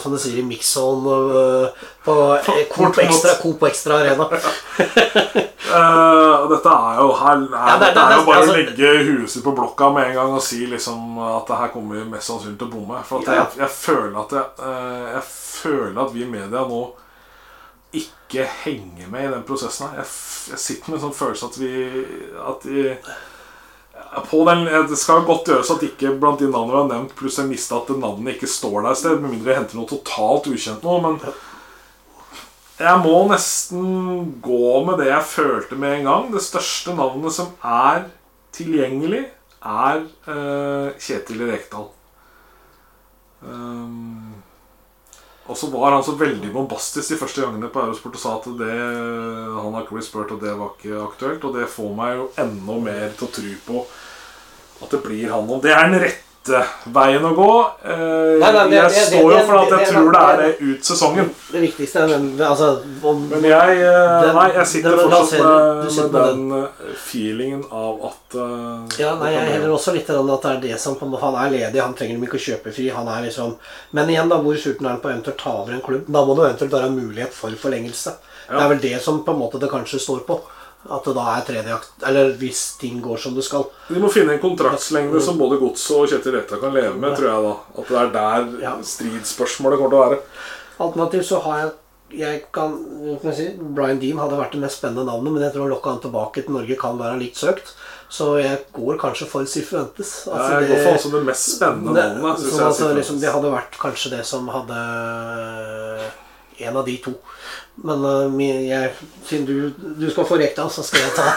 som du sier i mix-zone øh, på Coop Extra, Coop Extra Arena? uh, dette er jo her her Ja, det- Dette er jo bare altså- å legge huet sitt på blokka med en gang og si liksom at det her kommer mest sannsynlig til å bomme. For Ja. jeg, jeg føler at jeg, uh, jeg føler at vi i media nå ikke henger med i den prosessen her. Jeg, jeg sitter med en sånn følelse at vi At på den, Det skal godt gjøres at ikke blant de navnene vi har nevnt, pluss en liste at navnet ikke står der et sted, med mindre jeg henter noe totalt ukjent nå. Men jeg må nesten gå med det jeg følte med en gang. Det største navnet som er tilgjengelig, er uh, Kjetil Rekdal. Um, og så var han så veldig bombastisk de første gangene på Eurosport og sa at det, han har ikke blitt spurt, og det var ikke aktuelt. Og det får meg jo enda mer til å tro på at det blir han. Og det er den rette veien å gå. Eh, Nei, nei, jeg det- står jo for at jeg det- tror det er det- ut sesongen. Det viktigste er den altså, om, Men jeg, eh, Den- nei, jeg sitter den- fortsatt med, med sitter den eh, feelingen av at eh, Ja, nei, jeg heller også litt at det er det som Han er ledig, han trenger dem ikke å kjøpe fri. Han er liksom Men igjen, da, hvor sulten er han på eventuelt ta over en klubb? Da må det eventuelt være mulighet for forlengelse. Det er vel det som på en måte det kanskje står på. At det da er tredje akt Eller hvis ting går som det skal. De må finne en kontraktslengde som både Godset og Kjetil Retta kan leve med, tror jeg da. At det er der Ja. stridsspørsmålet kommer til å være. Alternativt så har jeg jeg kan, kan jeg si, Brian Dean hadde vært det mest spennende navnet, men jeg tror å lokke han tilbake til Norge kan være litt søkt. Så jeg går kanskje for Sifuentes. jeg går for altså det mest spennende navnet. som altså, liksom, det hadde vært kanskje det som hadde En av de to. Men uh, jeg, siden du, du skal få rekta, så skal jeg ta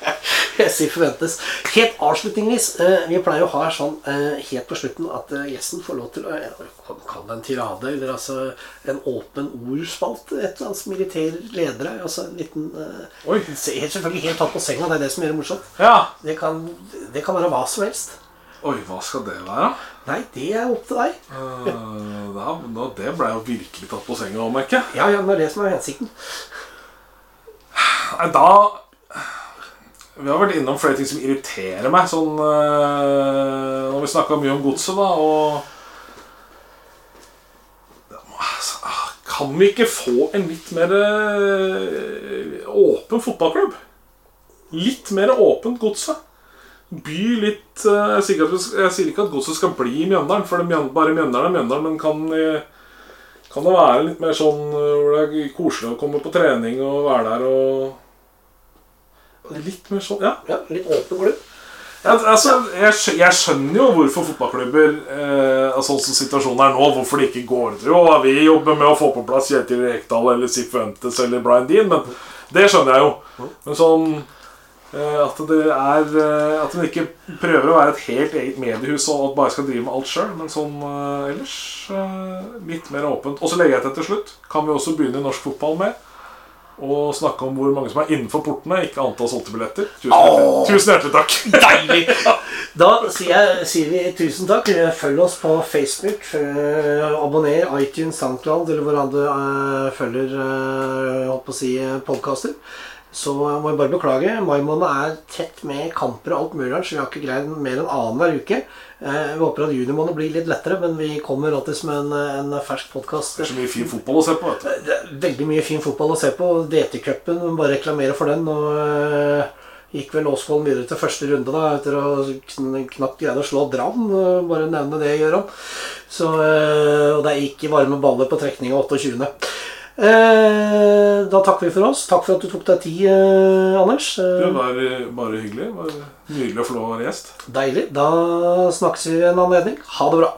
sier forventes. Helt avslutningsvis, uh, vi pleier å ha sånn uh, helt på slutten at gjesten får lov til å Kall det en tirade, eller altså en åpen ordspalt. Et eller annet som irriterer ledere. Altså en liten Oi. helt- Selvfølgelig helt tatt på senga, det er det som gjør det morsomt. Ja. Det kan, det kan være hva som helst. Oi, hva skal det være? Nei, det er opp til deg. uh, da, da, det ble jo virkelig tatt på senga, om ikke. Ja, ja, det er det som er hensikten. Nei, da Vi har vært innom flere ting som irriterer meg. Sånn uh, Når vi snakka mye om godset, da, og Altså, ah, Kan vi ikke få en litt mer øh, åpen fotballklubb? Litt mer åpent godset. By litt øh, Jeg sier ikke at, jeg sier ikke at godset skal bli i Mjøndalen, for det er bare Mjøndalen er Mjøndalen, men kan øh, kan det være litt mer sånn øh, hvor det er koselig å komme på trening og være der og Litt mer sånn, ja. Ja, Litt åpen klubb. ja altså, jeg, jeg skjønner jo hvorfor fotballklubber eh, altså, Sånn som situasjonen er nå, hvorfor det ikke går til. Jo, vi jobber med å få på plass Kjetil Rekdal eller Sifuentes eller Brian Dean, men det skjønner jeg jo. Men sånn eh, at det er eh, At hun ikke prøver å være et helt eget mediehus og bare skal drive med alt sjøl, men sånn eh, ellers eh, litt mer åpent. Og så legger jeg til til slutt. Kan vi også begynne i norsk fotball med å snakke om hvor mange som er innenfor portene, ikke antall solgte billetter. Tusen hjertelig, tusen hjertelig takk. Deilig! Da sier, jeg, sier vi tusen takk. Følg oss på Facebook. eh, Abonner iTunes, SoundCloud eller hvor andre eh, følger uh, holdt på å si, podkaster. Så må jeg bare beklage. Mai måned er tett med kamper og alt mulig rart, så vi har ikke greid mer enn annenhver uke. Eh, vi håper at juni måned blir litt lettere, men vi kommer alltid med en, en fersk podkast. Det er så mye fin fotball å se på. vet du. Veldig mye fin fotball å se på. DT-cupen, bare reklamere for den. Og øh, gikk vel Åsvollen videre til første runde da, etter å knapt greide å slå Brann. Bare nevne det, Gøran. Så, øh, og det er ikke varme baller på trekninga 28. Eh, da takker vi for oss. Takk for at du tok deg tid, eh, Anders. Eh, Det var bare hyggelig. Det var Nydelig å få lov å være gjest. deilig. Da snakkes vi ved en anledning. Ha det bra.